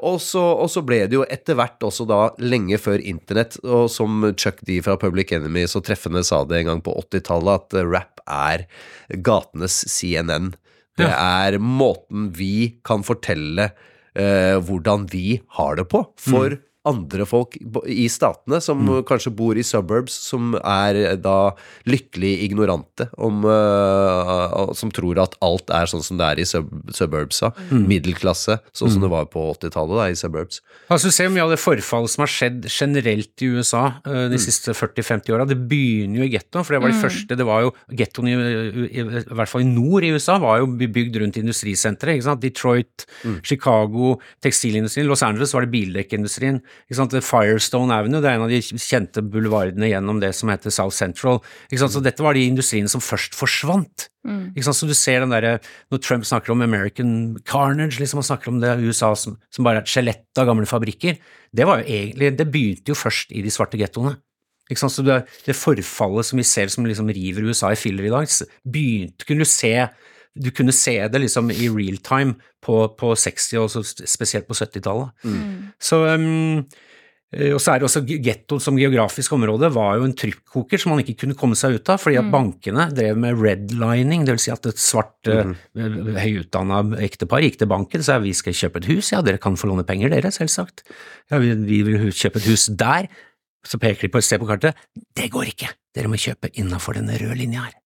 og, så, og så ble det jo etter hvert også da, lenge før internett, og som Chuck D fra Public Enemy så treffende sa det en gang på 80-tallet, at eh, rap er gatenes CNN. Det er måten vi kan fortelle eh, hvordan vi har det på, for andre folk i statene som kanskje bor i suburbs, som er eh, da lykkelig ignorante, om, uh, som tror at alt er sånn som det er i sub suburbsa. Middelklasse, sånn som det var på 80-tallet da, i suburbs. Altså, du ser mye av det forfallet som har skjedd generelt i USA uh, de siste 40-50 åra. Det begynner jo i gettoen, for det var de første Det var jo Gettoen, i, i, i hvert fall i nord i USA, var jo bygd rundt industrisentre. sant? Detroit, Chicago, tekstilindustrien. Los Angeles var det bildekkindustrien. Firestone Avenue, det er en av de kjente bulvardene gjennom det som heter South Central. Så dette var de industriene som først forsvant. Ikke sant? Så du ser den derre Når Trump snakker om American carnage, liksom, han snakker om det USA som, som bare er et skjelett av gamle fabrikker, det var jo egentlig Det begynte jo først i de svarte gettoene. Så det, det forfallet som vi ser som liksom river USA i filler i dag, begynte kunne du se du kunne se det liksom i real time på, på 60- og spesielt på 70-tallet. Så um, eh, og så er det også gettoen som geografisk område var jo en trykkoker som man ikke kunne komme seg ut av, fordi at bankene drev med redlining, det vil si at et svart, mm høyutdanna ektepar gikk til banken og sa vi skal kjøpe et hus, ja dere kan få låne penger dere, selvsagt. Ja, vi, vi vil kjøpe et hus der. Så peker de på et sted på kartet. Det går ikke, dere må kjøpe innafor denne røde linja her.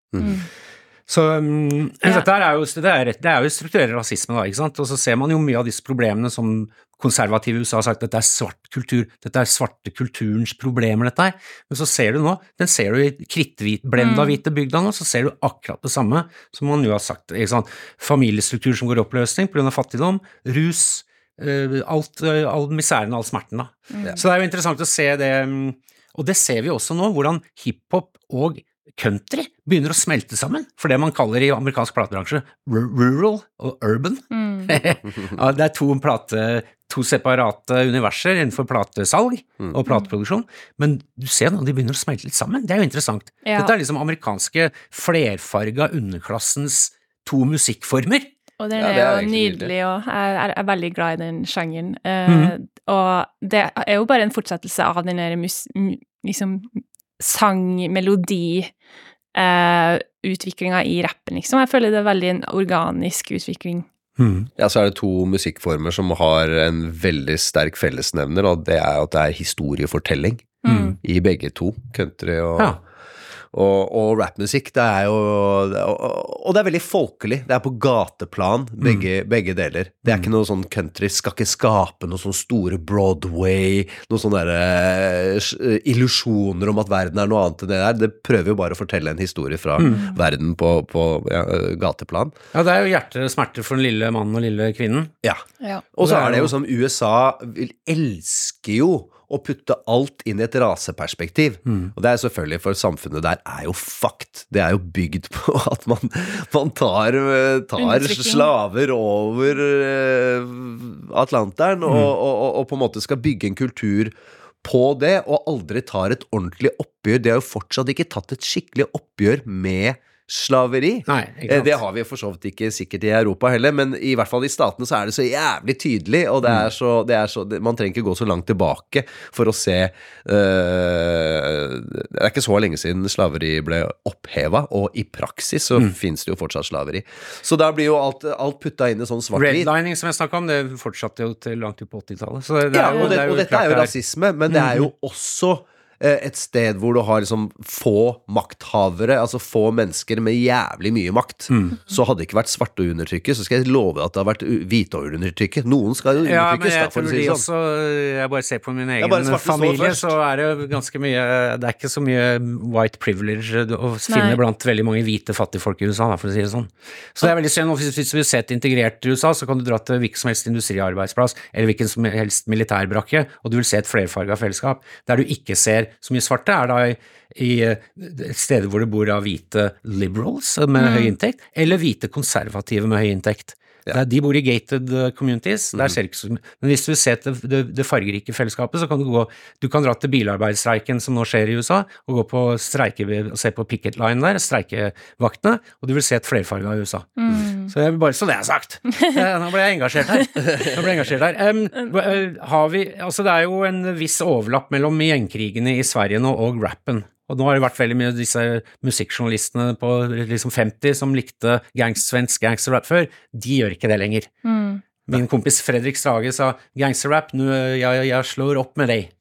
Så um, Ja. dette er jo, det, er, det er jo strukturell rasisme, da, ikke sant. Og så ser man jo mye av disse problemene som konservative i USA har sagt dette er svart kultur, dette er svarte kulturens problemer, dette her. Men så ser du nå, den ser du i kritthvit, blenda hvite bygda nå, så ser du akkurat det samme som man jo har sagt. ikke sant. Familiestruktur som går i oppløsning pga. fattigdom, rus, eh, alt, eh, all miseren og all smerten, da. Så det er jo interessant å se det, mm, og det ser vi også nå, hvordan hiphop og country begynner å smelte sammen, for det man kaller i amerikansk platebransje rural og urban. Mm. det er to, plate, to separate universer innenfor platesalg og plateproduksjon, men du ser nå de begynner å smelte litt sammen. Det er jo interessant. Ja. Dette er liksom amerikanske flerfarga underklassens to musikkformer. Og den Ja, er, er jo nydelig, og jeg er, er veldig glad i den sjangeren. Eh, Og det er jo bare en fortsettelse av den der mus, mu- liksom sang, melodi, eh, utviklinga i rappen, liksom. Jeg føler det er veldig en organisk utvikling. Ja, så er det to musikkformer som har en veldig sterk fellesnevner, og det er at det er historiefortelling Mm. i begge to. Country og, Ja. Og, og rappmusikk. Det er jo og, og det er veldig folkelig. Det er på gateplan, begge, begge deler. Det er ikke noe sånn country skal ikke skape noe sånn store Broadway, noen sånne der, eh, illusjoner om at verden er noe annet enn det der. Det prøver jo bare å fortelle en historie fra verden på, på ja, gateplan. Ja, det er jo hjerte og smerte for den lille mannen og lille kvinnen. Ja. Ja. Og så er det jo jo- som USA vil, elsker jo å putte alt inn i et raseperspektiv. Mm. Og det er selvfølgelig for samfunnet der er jo fucked. Det er jo bygd på at man, man tar, eh, tar slaver over eh, Atlanteren Mm. og, og, og, og på en måte skal bygge en kultur på det, og aldri tar et ordentlig oppgjør. Det har jo fortsatt ikke tatt et skikkelig oppgjør med slaveri. Nei, Eh. Det har vi for så vidt ikke sikkert i Europa heller, men i hvert fall i statene så er det så jævlig tydelig, og det Mm. er så, det er så Man trenger ikke gå så langt tilbake for å se uh, Det er ikke så lenge siden slaveri ble oppheva, og i praksis så Mm. finnes det jo fortsatt slaveri. Så da blir jo alt, alt putta inn i sånn svart-hvit. Redlining, som jeg snakka om, det fortsatte jo til langt ut på 80-tallet. Ja, og, det, det er jo og dette er jo rasisme, men det er jo også eh, et sted hvor du har liksom få makthavere, altså få mennesker med jævlig mye makt, Mm. så hadde det ikke vært svarte å undertrykke, så skal jeg love at det har vært hvite å undertrykke. Noen skal jo Ja, undertrykkes, da, jeg for å si det sånn. også Jeg bare ser på min egen familie, så er det jo ganske mye Det er ikke så mye white privilege å finne Nei. blant veldig mange hvite fattigfolk i USA, da, for å si det sånn. Så det er veldig synd. Hvis, hvis du vil se et integrert USA, så kan du dra til hvilken som helst industriarbeidsplass eller hvilken som helst militærbrakke, og du vil se et flerfarga fellesskap. Der du ikke ser så mye svarte, er da i, eh, steder hvor det bor da hvite liberals med Mm. høy inntekt, eller hvite konservative med høy inntekt. Der de bor i gated uh, communities, Mm. der ser ikke så Men hvis du ser til det, det, det fargerike fellesskapet, så kan du gå Du kan dra til bilarbeidsstreiken som nå skjer i USA, og gå på streike, og se på picket line der, streikevaktene, og du vil se et flerfarga USA. Mm. Så jeg vil bare Så det er sagt! Eh, Nå ble jeg engasjert her. Nå ble jeg engasjert her. Um, eh, har vi Altså, det er jo en viss overlapp mellom gjengkrigene i Sverige nå og rappen. Og nå har det vært veldig mye av disse musikkjournalistene på liksom 50 som likte gangst, svensk gangsterrap før. De gjør ikke det lenger. Mm. Min kompis Fredrik Strage sa gangsterrap, nå jeg, jeg slår opp med deg.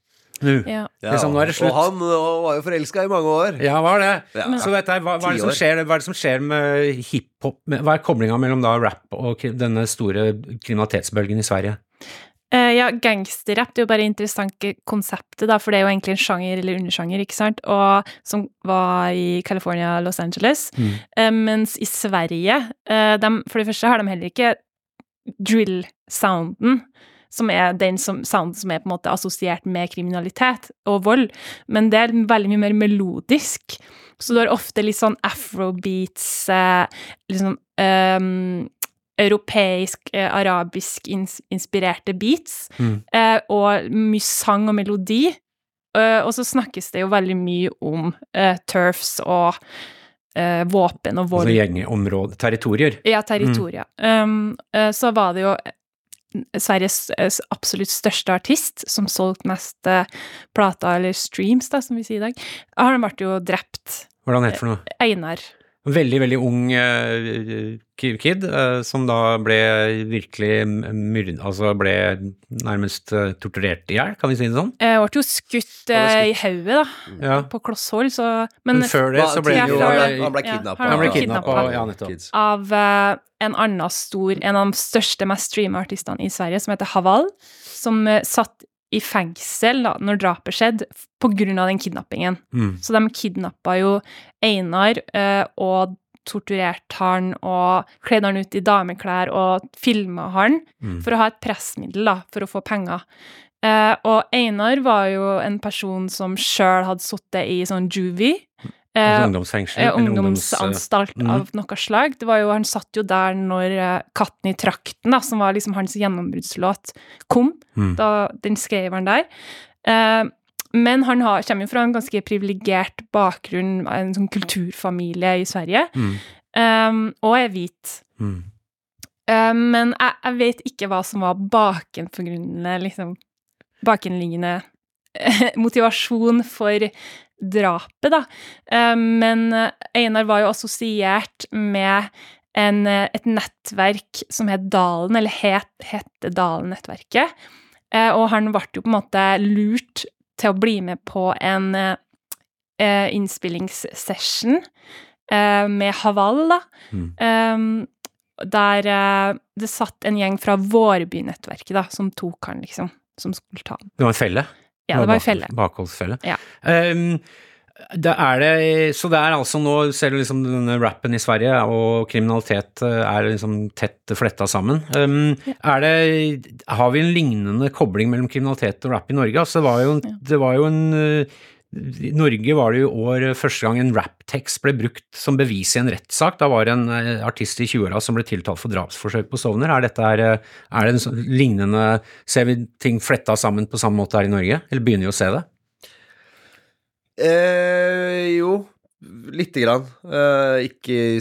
Nå. Ja. Liksom, nå er det slutt. Og han øh, var jo forelska i mange år. Ja, hva er det? Ja. Så vet jeg, hva, hva, er det som skjer, hva er det som skjer med hiphop? Hva er koblinga mellom da rap og denne store kriminalitetsbølgen i Sverige? Eh, ja, gangsterrapp det er jo bare interessant konseptet, da, for det er jo egentlig en sjanger eller undersjanger, ikke sant, og som var i California, Los Angeles. Mm. Uh, mens i Sverige, uh, de, for det første har de heller ikke drill-sounden, som er den som, sounden som er på en måte assosiert med kriminalitet og vold, men det er veldig mye mer melodisk. Så du har ofte litt sånn afrobeats, eh, liksom ehm, europeisk, eh, arabisk ins inspirerte beats, Mm. eh, og mye sang og melodi. Eh, og så snakkes det jo veldig mye om eh, turfs og eh, våpen og vold. Altså gjengområde, territorier. Ja, territorier. Um, eh, så var det jo Sveriges absolutt største artist, som solgte mest plater, eller streams, da, som vi sier i dag. Han ble jo drept. Hvordan heter det for noe? Einar. Veldig, veldig ung eh, kid, eh, som da ble virkelig myrd... Altså ble nærmest eh, torturert i hjel, kan vi si det sånn? Jeg ble jo skutt ble skutt. i hodet, da, Ja. på kloss hold, så Men, Men før det så ble Ja, det jo han, ble Ja, kidnappa. han Han ble kidnappa, ja, nettopp. Kids. av en annen stor, en av de største, mest streama artistene i Sverige, som heter Haval, som satt i fengsel da når drapet skjedde, pga. på grunn av den kidnappingen. Mm. Så de kidnappa jo Einar eh, og torturerte han og kledde han ut i dameklær og filma han Mm. for å ha et pressmiddel da, for å få penger. Eh, og Einar var jo en person som sjøl hadde sittet i sånn juvie. Altså Eh, ungdomsfengsel. eh, ungdomsanstalt mm. av noe slag. Det var jo, han satt jo der når eh, 'Katten i trakten', da, som var liksom hans gjennombruddslåt, kom. Mm. Da, den skrev han der. Eh, men han har, kommer jo fra en ganske privilegert bakgrunn, en sånn kulturfamilie i Sverige, Mm. eh, og er hvit. Mm. Eh, men jeg, jeg vet ikke hva som var bakenforgrunnende, liksom Bakenliggende motivasjon for drapet, da. Eh, men eh, Einar var jo assosiert med en, eh, et nettverk som het Dalen, eller het, het Dalen-nettverket. Og han ble jo på en måte lurt til å bli med på en innspillingssession med Haval, da. Mm. Der det satt en gjeng fra Vårby-nettverket, da, som tok han, liksom. Som skulle ta han. Det var en felle? Ja, det var i felle. Bakholdsfelle. Ja. Um, det er det, så det er altså nå, ser du liksom denne rappen i Sverige og kriminalitet eh, er liksom tett fletta sammen. Um, er det, har vi en lignende kobling mellom kriminalitet og rap i Norge? Altså, det var jo, en- det var jo en eh, I Norge var det jo år første gang en rap-tekst ble brukt som bevis i en rettssak. Da var det en eh, artist i 20-åra som ble tiltalt for drapsforsøk på Stovner. Er, dette eh, er det en sånn lignende Ser vi ting fletta sammen på samme måte her i Norge, eller begynner vi å se det? Eh, jo, lite grann. Uh, ikke,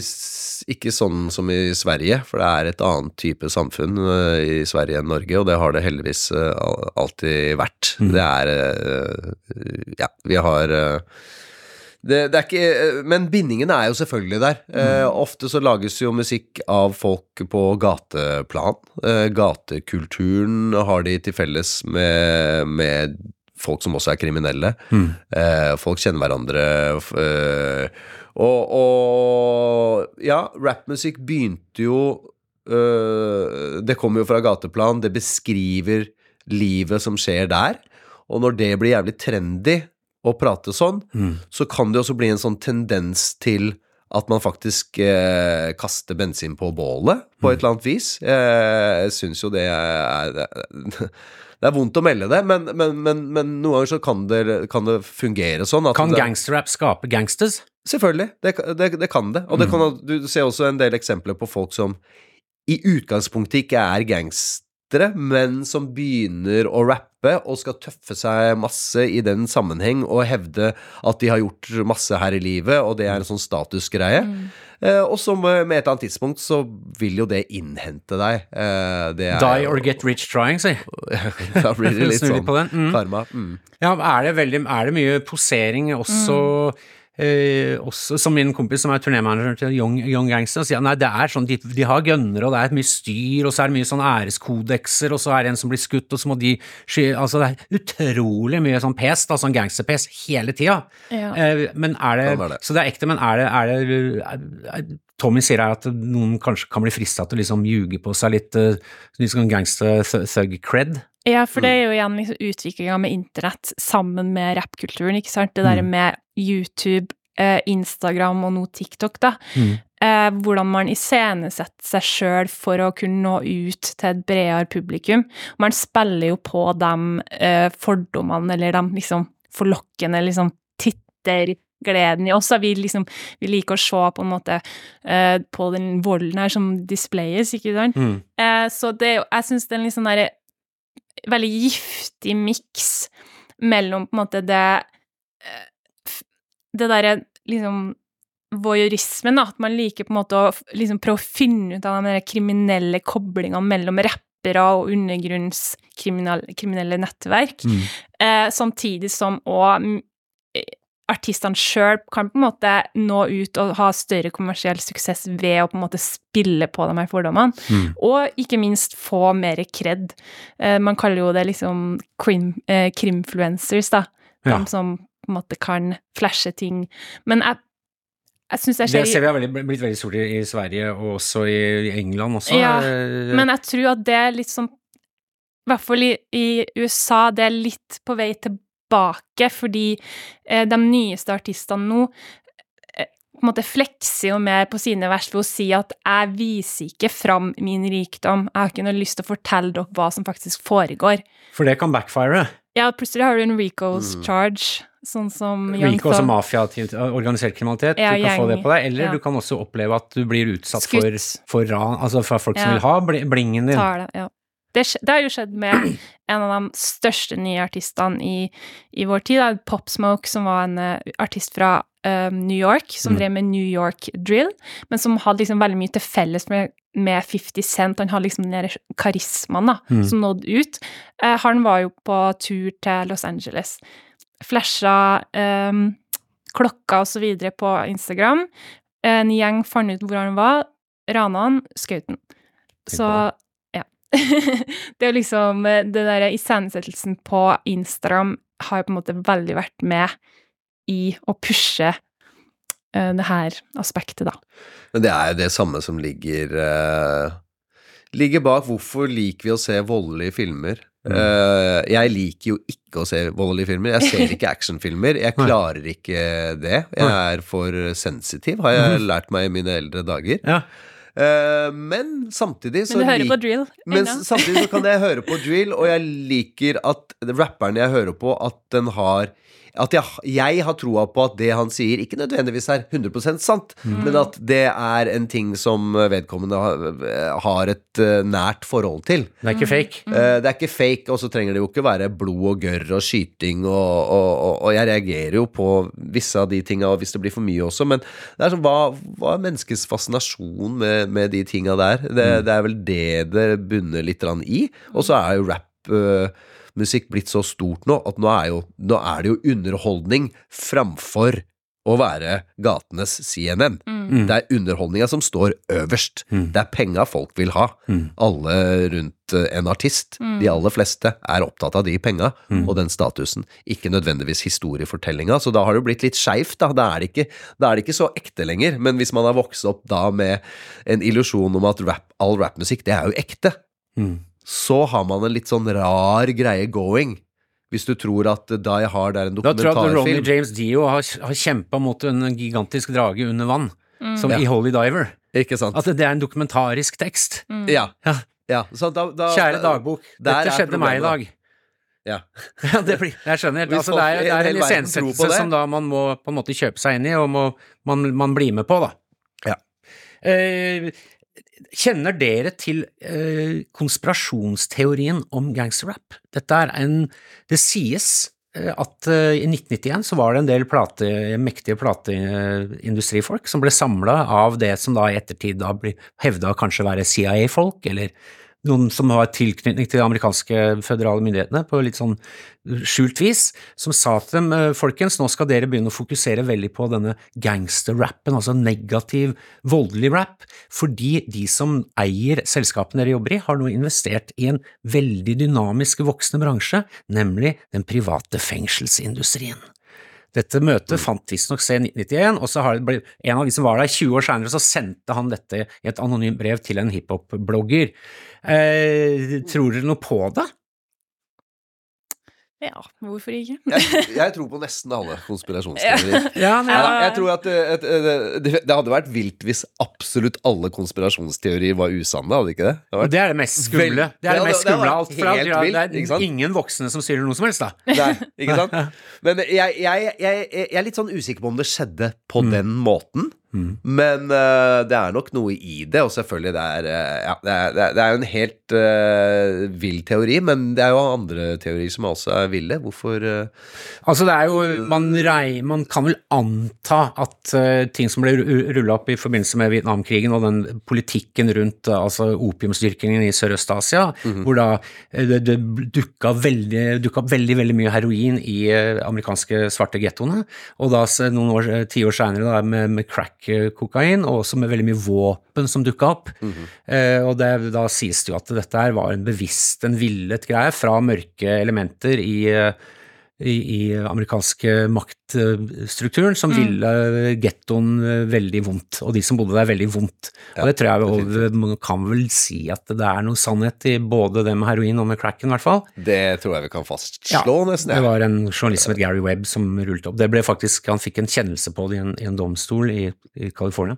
ikke sånn som i Sverige, for det er et annet type samfunn uh, i Sverige enn Norge, og det har det heldigvis uh, alltid vært. Mm. Det er Ja, vi har det, det er ikke Men bindingen er jo selvfølgelig der. Mm. ofte så lages jo musikk av folk på gateplan. Gatekulturen har de til felles med, med folk som også er kriminelle. Eh, folk kjenner hverandre. eh, og, og ja, rappmusikk begynte jo eh, Det kommer jo fra gateplan, det beskriver livet som skjer der. Og når det blir jævlig trendy å prate sånn, så kan det også bli en sånn tendens til at man faktisk eh, kaster bensin på bålet på et eller annet vis. Eh, jeg syns jo det er det, det er vondt å melde det, men, men, men, men noen ganger så kan det, kan det fungere sånn. At Kan gangsterrap skape gangsters? Selvfølgelig, det, det, det kan det. Og det kan, du ser også en del eksempler på folk som i utgangspunktet ikke er gangstere, men som begynner å rappe og skal tøffe seg masse i den sammenheng og hevde at de har gjort masse her i livet, og det er en sånn statusgreie. Eh, og så med med et eller annet tidspunkt så vil jo det innhente deg. Eh, det er Die or get rich trying, si. Da blir det litt sånn. Mm. karma. Mm. Ja, er det, veldig, er det mye posering også, eh, også Som min kompis som er turnémanager til Young, Young Gangster, sier nei, det er sånn, de, de har gønnere, og det er mye styr, og så er det mye sånn æreskodekser, og så er det en som blir skutt, og så må de sky... Altså, det er utrolig mye sånn pes, da, sånn gangsterpes, hele tida. Ja. Eh, men er det, Kan er det. Så det er ekte, men er det, er det er, er, Tommy sier her at noen kanskje kan bli frista til å liksom ljuge på seg litt, uh, litt sånn gangster-thug-cred? Ja, for det er jo igjen liksom utviklinga med internett sammen med rappkulturen, ikke sant. Det Mm. derre med YouTube, eh, Instagram og nå TikTok, da. Mm. Eh, hvordan man iscenesetter seg sjøl for å kunne nå ut til et bredere publikum. Man spiller jo på de eh, fordommene eller de liksom forlokkende liksom tittergleden i oss. Vi liksom, vi liker å se på en måte eh, på den volden her som displayes, ikke sant. Mm. Eh, så det Jeg syns det er en litt sånn derre veldig giftig miks mellom på en måte det eh, Det derre liksom voyeurismen, da, at man liker på en måte å liksom prøve å finne ut av de kriminelle koblingene mellom rappere og undergrunnskriminelle nettverk, Mm. eh, samtidig som òg artistene sjøl kan på en måte nå ut og ha større kommersiell suksess ved å på en måte spille på de her fordommene, Mm. og ikke minst få mer kred. Eh, man kaller jo det liksom krim, eh, krimfluencers, da. Ja. De som på en måte kan flashe ting. Men jeg, jeg syns jeg Det ser ser vi har veldig, blitt veldig stort i, i Sverige, og også i, i England også. Ja, Eh, Men jeg tror at det er litt sånn I hvert fall i, i USA, det er litt på vei tilbake, fordi eh, de nyeste artistene nå eh, på en måte flekser jo mer på sine vers ved å si at 'jeg viser ikke fram min rikdom', 'jeg har ikke noe lyst til å fortelle dere hva som faktisk foregår'. For det kan backfire. Ja, plutselig har du en Ricos Mm. charge, sånn som Rico Thug. mafia, organisert kriminalitet. Ja, du kan få det på deg. Eller Ja. du kan også oppleve at du blir utsatt Skutt. for, for ran, altså fra folk som vil ha blingen din. tar det, ja. Det, det har jo skjedd med en av de største nye artistene i, i vår tid, da, Pop Smoke, som var en uh, artist fra eh, New York, som Mm. drev med New York drill, men som hadde liksom veldig mye til felles med, med 50 Cent. Han hadde liksom den karismaen da, Mm. som nådde ut. Uh, han var jo på tur til Los Angeles. Flasha um, klokka og så videre på Instagram. En gjeng fant ut hvor han var, rana han, skjøt han. Så. Det er liksom Den Det derre iscenesettelsen på Instagram har jo på en måte veldig vært med i å pushe eh, det her aspektet, da. Men det er jo det samme som ligger uh, Ligger bak hvorfor liker vi å se voldelige filmer. Uh, jeg liker jo ikke å se voldelige filmer. Jeg ser ikke actionfilmer. Jeg klarer ikke det. Jeg er for sensitiv, har jeg lært meg i mine eldre dager. Ja. Eh, men samtidig så Men du hører på drill men samtidig så kan jeg høre på drill, og jeg liker at rapperen jeg hører på, at den har at jeg, jeg har troa på at det han sier, ikke nødvendigvis er 100 sant, Mm. men at det er en ting som vedkommende har, har et eh, nært forhold til. Det er ikke fake. Mm. Det er ikke fake, og så trenger det jo ikke være blod og gørr og skyting, og, og, og, og jeg reagerer jo på visse av de tinga, hvis det blir for mye også, men det er sånn, hva, hva er menneskets fascinasjon med, med de tinga der? Det, det er vel det det bunner litt i, og så er jo rap eh, musikk blitt så stort nå at nå er, jo, nå er det jo underholdning framfor å være gatenes CNN. Mm. Det er underholdninga som står øverst. Det er penga folk vil ha. Alle rundt eh, en artist, Mm. de aller fleste, er opptatt av de penga og den statusen. Ikke nødvendigvis historiefortellinga, så da har det blitt litt skeivt. Da. Da, er ikke- da er det ikke så ekte lenger. Men hvis man har vokst opp da med en illusjon om at rap, all rappmusikk, det er jo ekte, Mm. Så har man en litt sånn rar greie going. Hvis du tror at Die Hard er en dokumentarfilm. Da tror jeg at Ronny. James Dio har, har kjempa mot en gigantisk drage under vann, som Ja. i Holy Diver. Ikke sant? At det er en dokumentarisk tekst. Ja. Ja. ja. Så da, da, Kjære dagbok, dette er skjedde meg i dag. Ja. Ja, det blir, jeg skjønner. Altså, det er, det en er en iscenesettelse som da man må på en måte kjøpe seg inn i, og må, man, man blir med på, da. Ja. Eh, kjenner dere til eh, konspirasjonsteorien om gangsterrap? Dette er en Det sies eh, at eh, i 1991 så var det en del plate, mektige plateindustrifolk som ble samla av det som da i ettertid da blir hevda kanskje være CIA-folk, eller noen som har tilknytning til de amerikanske føderale myndighetene på litt sånn skjult vis, som sa til dem eh, folkens, nå skal dere begynne å fokusere veldig på denne gangsterrappen, altså negativ, voldelig rap, fordi de som eier selskapene dere jobber i, har nå investert i en veldig dynamisk voksende bransje, nemlig den private fengselsindustrien. Dette møtet fant visstnok sted i 1991, og så har det blitt, en av de som var der 20 år senere, så sendte han dette i et anonymt brev til en hiphop-blogger. Eh, tror dere noe på det? Ja, hvorfor ikke? Jeg, jeg tror på nesten alle konspirasjonsteorier. Ja, men Ja, jeg tror at det, et- et- det, det hadde vært vilt hvis absolutt alle konspirasjonsteorier var usanne, hadde ikke det? det? vært- det er det mest skumle. Det er det mest skumle av alt. For alt, ja, vilt, det ikke sant? er ingen voksne som styrer noe som helst, da. Nei, ikke sant? Men jeg, jeg, jeg, jeg er litt sånn usikker på om det skjedde på Mm. den måten. Men uh, det er nok noe i det, og selvfølgelig det er uh, Ja, det er, det er, jo en helt uh, vill teori, men det er jo andre teorier som også er ville. Hvorfor Altså, det er jo Man, rei, man kan vel anta at ting som ble rulla opp i forbindelse med Vietnamkrigen og den politikken rundt altså opiumsdyrkingen i Sørøst-Asia, hvor da det, det dukka opp veldig, veldig mye heroin i amerikanske svarte gettoene, og da noen år, ti år seinere med, med, med crack-kokain, og også med veldig mye våpen som dukka opp. eh, og det, da sies det jo at dette her var en bevisst, en villet greie fra mørke elementer i eh, i, i amerikanske maktstrukturen som ville gettoen eh, veldig vondt, og de som bodde der veldig vondt. og det tror jeg vel- man kan vel si at det er noe sannhet i både det med heroin og med cracken, i hvert fall. Det tror jeg vi kan fastslå, nesten. Det var en journalist som het Gary Webb som rullet opp. Det ble faktisk, Han fikk en kjennelse på det i en, i en domstol i, i California.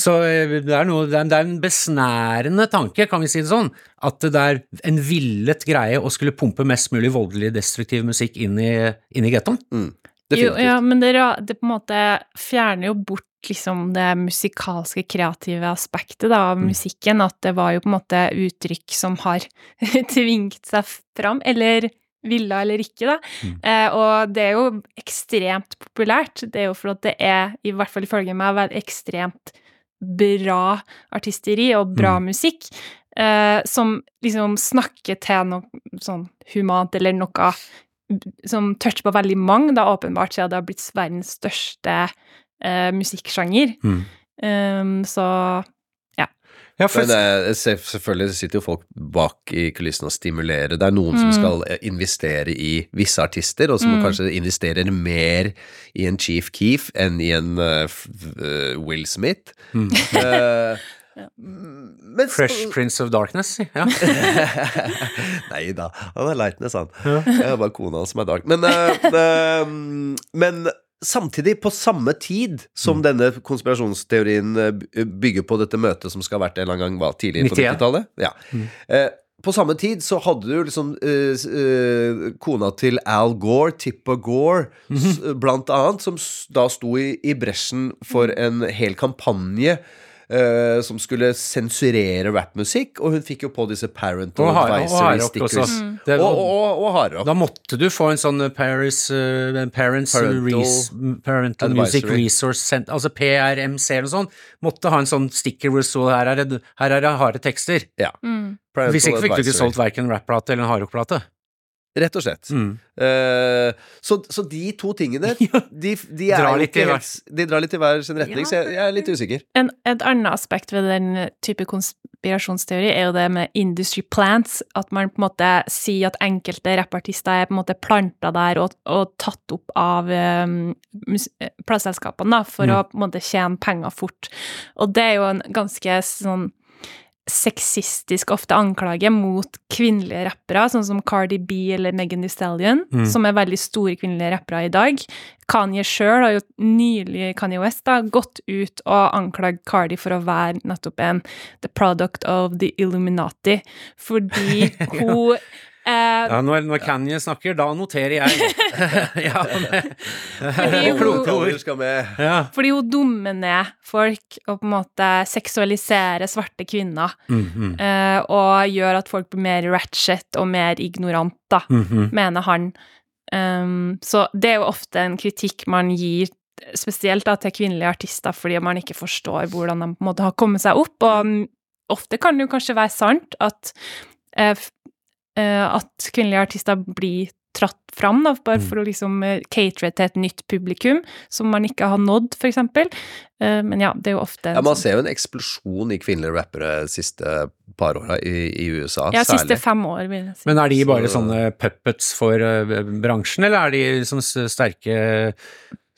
Så eh, det er, noe, det, er, det er en besnærende tanke, kan vi si det sånn, at det er en villet greie å skulle pumpe mest mulig voldelig destruktiv musikk inn i, inn i gettoen. Jo, Definitivt. ja, men det, det på en måte fjerner jo bort liksom det musikalske, kreative aspektet da, av musikken, at det var jo på en måte uttrykk som har tvingt seg fram, eller ville eller ikke, da. Eh, og det er jo ekstremt populært. Det er jo fordi det er, i hvert fall ifølge meg, ekstremt bra artisteri og bra musikk, eh, som liksom snakker til noe sånn humant, eller noe som toucher på veldig mange, da åpenbart, siden det har blitt verdens største eh, musikksjanger. Mm. Um, så Ja, for, det er, selvfølgelig sitter jo folk bak i kulissene og stimulerer. Det er noen som skal eh, investere i visse artister, og som kanskje investerer mer i en Chief Keef enn i en uh, Will Smith. Eh, men Fresh Prince of Darkness, ja. Nei da, han er lightness, han. Det er bare kona hans som er dark. Men, eh, eh, men samtidig, på samme tid som denne konspirasjonsteorien eh, bygger på dette møtet som skal ha vært en eller annen gang hva, tidlig på 90-tallet ja. Eh, På samme tid så hadde du liksom eh, eh, kona til Al Gore, Tipper Gore, s, blant annet, som s- da sto i, i bresjen for en hel kampanje eh, som skulle sensurere rappmusikk, og hun fikk jo på disse parental Og har- og advisory stickers. Og, var- og, og, og hardrock. Da måtte du få en sånn Paris, uh, Parents Parental res, Parental Music Resource Center, altså PRMC eller noe sånt, måtte ha en sånn sticker hvor det sto her er det, er harde tekster. Ja. mm. Hvis ikke fikk du ikke advisory. solgt verken rapplate eller en hardrockplate. Rett og slett. Mm. Uh, så, så de to tingene, de, de, er Drar litt ikke i helt, de drar litt i hver sin retning, Ja. så jeg, jeg er litt usikker. En, et annet aspekt ved den type konspirasjonsteori er jo det med industry plants, at man på en måte sier at enkelte rappartister er på en måte planta der og, og tatt opp av um, plateselskapene for Mm. å på en måte tjene penger fort. Og det er jo en ganske sånn sexistisk ofte anklage mot kvinnelige rappere, sånn som Cardi B eller Megan Thee Stallion, Mm. som er veldig store kvinnelige rappere i dag. Kanye sjøl har jo nylig, Kanye West, da, gått ut og anklagd Cardi for å være nettopp en the product of the Illuminati, fordi hun eh, Ja, når, når Kanye snakker, da noterer jeg. ja, men, Fordi hun- ord. Ja. Fordi hun dummer ned folk og på en måte seksualiserer svarte kvinner. Mm, mm, Uh, og gjør at folk blir mer ratchet og mer ignorant, da, mm, -hmm. mener han. Um, så det er jo ofte en kritikk man gir spesielt da, til kvinnelige artister, fordi man ikke forstår hvordan de på en måte har kommet seg opp, og ofte kan det jo kanskje være sant at, eh, at kvinnelige artister blir tratt fram, da, bare Mm. for å liksom eh, catere til et nytt publikum som man ikke har nådd, for eksempel. Eh, men ja, det er jo ofte Ja, Man sånn- ser jo en eksplosjon i kvinnelige rappere de siste par åra i, i USA, ja, siste fem år, vil jeg si. Men er de bare Så- sånne puppets for eh, bransjen, eller er de liksom sterke,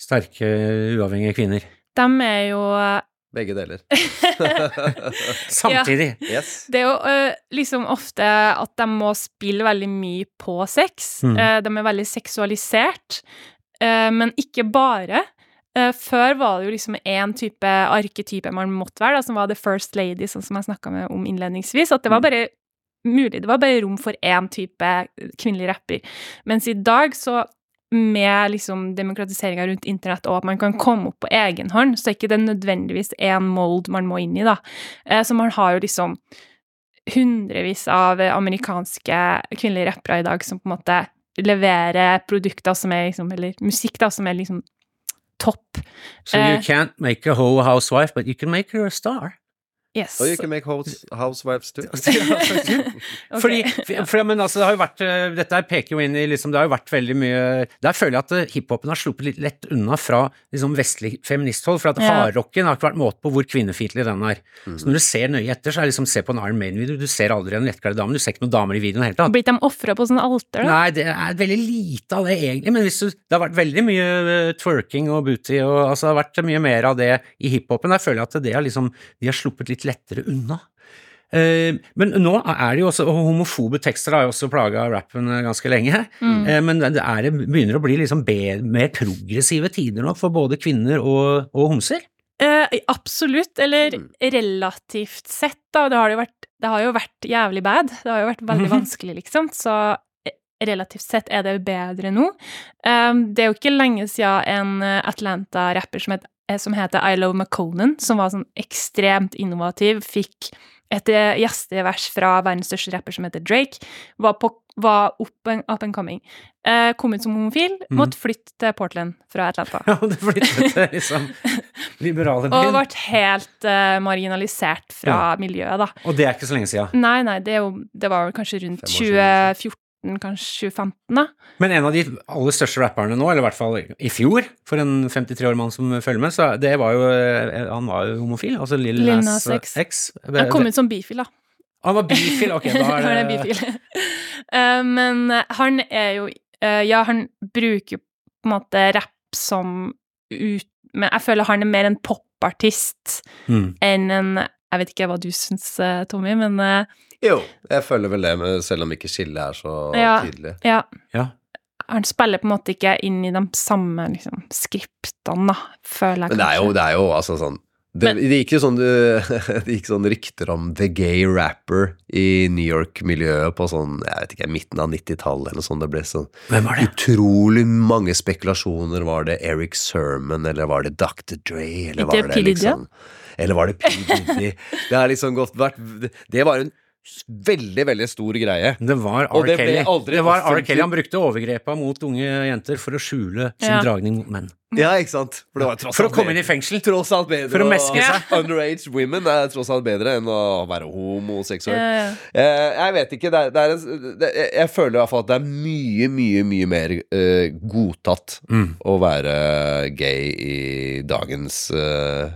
sterke uavhengige kvinner? De er jo Begge deler. Samtidig. Yes. Det er jo uh, liksom ofte at de må spille veldig mye på sex. Mm. Uh, de er veldig seksualisert, uh, men ikke bare. Eh, før var det jo liksom én type arketype man måtte være, da, som var the first lady, sånn som jeg snakka om innledningsvis. At det var Mm. bare mulig. Det var bare rom for én type kvinnelig rapper. Mens i dag så med liksom demokratiseringa rundt internett og at man kan komme opp på egen hånd, så er ikke det nødvendigvis én mold man må inn i, da. Eh, Så man har jo liksom hundrevis av amerikanske kvinnelige rappere i dag som på en måte leverer produkter som er liksom Eller musikk, da, som er liksom topp. So du you can't make a whole housewife, but you can make her a star. Yes. Og you can make housewives too. Fordi, for, for, men altså, det har jo vært eh, Dette her peker jo inn i liksom, Det har jo vært veldig mye Der føler jeg at eh, hiphopen har sluppet litt lett unna fra liksom, vestlig feministhold. For at Ja. hardrocken har ikke vært måte på hvor kvinnefiendtlig den er. Mm. Så når du ser nøye etter, så er det liksom Se på en Iron Maiden-video, du ser aldri en lettkledd dame, du ser ikke noen damer i videoen i det hele tatt. Blitt de ofra på sånne alter, da? Nei, det er veldig lite av det egentlig, men hvis du, det har vært veldig mye eh, twerking og booty, og altså, det har vært mye mer av det i hiphopen. Der føler jeg at det har liksom, de har sluppet litt lettere unna. Eh, men nå er det jo også, og homofobe tekster har jo også plaga rappen ganske lenge, Mm. Eh, men det er, det begynner å bli liksom be, mer progressive tider nå for både kvinner og, og homser. Eh, absolutt, eller Mm. relativt sett, da. Det har, jo vært, det har jo vært jævlig bad. Det har jo vært veldig Mhm. vanskelig, liksom. Så eh, relativt sett er det bedre nå. Um, det er jo ikke lenge siden en Atlanta-rapper som, het- som heter I Love McConan, som var sånn ekstremt innovativ, fikk et eh, gjestevers fra verdens største rapper som heter Drake, var, på, var and, up and coming. Eh, kom ut som homofil, mm. måtte flytte til Portland fra Atlanta. Ja, det flyttet til liksom liberale Og ble helt eh, marginalisert fra miljøet, da. Og det er ikke så lenge siden. Nei, nei, det, jo, det var vel kanskje rundt Fem år siden, 2014, kanskje 2015, da. Men en av de aller største rapperne nå, eller i hvert fall i fjor, for en 53 år mann som følger med, så det var jo eh, Han var jo homofil, altså Lil, Lil Nas X. X. Han kom ut som bifil, da. Han var bifil, ok, da er det, det bifil. Eh, men han er jo eh, Ja, han bruker på en måte rapp som ut... Men jeg føler han er mer en popartist mm. enn en Jeg vet ikke hva du syns, eh, Tommy, men eh, Jo, jeg føler vel det, med, selv om ikke skillet er så Ja. tydelig. ja. Ja. Han spiller på en måte ikke inn i de samme liksom, skriptene, da, føler jeg Men det er jo, det er jo altså sånn det, Men- det gikk jo sånn, det gikk sånn rykter om the gay rapper i New York-miljøet på sånn, jeg vet ikke, midten av 90-tallet eller noe sånt. Det ble sånn Hvem var det? utrolig mange spekulasjoner. Var det Eric Sermon, eller var det Dr. Dre, eller Ikke var det P. Liksom Eller var det P. Diddy? Det har liksom gått vært Det var en veldig, veldig stor greie. Det var R. det Kelly. aldri Det var R. Kelly. Han brukte overgrepa mot unge jenter for å skjule sin Ja. dragning mot menn. Ja, ikke sant? For, det var tross For å komme bedre- inn i fengsel. Tross alt bedre For å meske seg. Underage women er tross alt bedre enn å være homoseksuell. Ja, ja. jeg vet ikke. Det er, det er en, det, jeg føler i hvert fall at det er mye, mye mye mer uh, godtatt Mm. å være gay i dagens uh,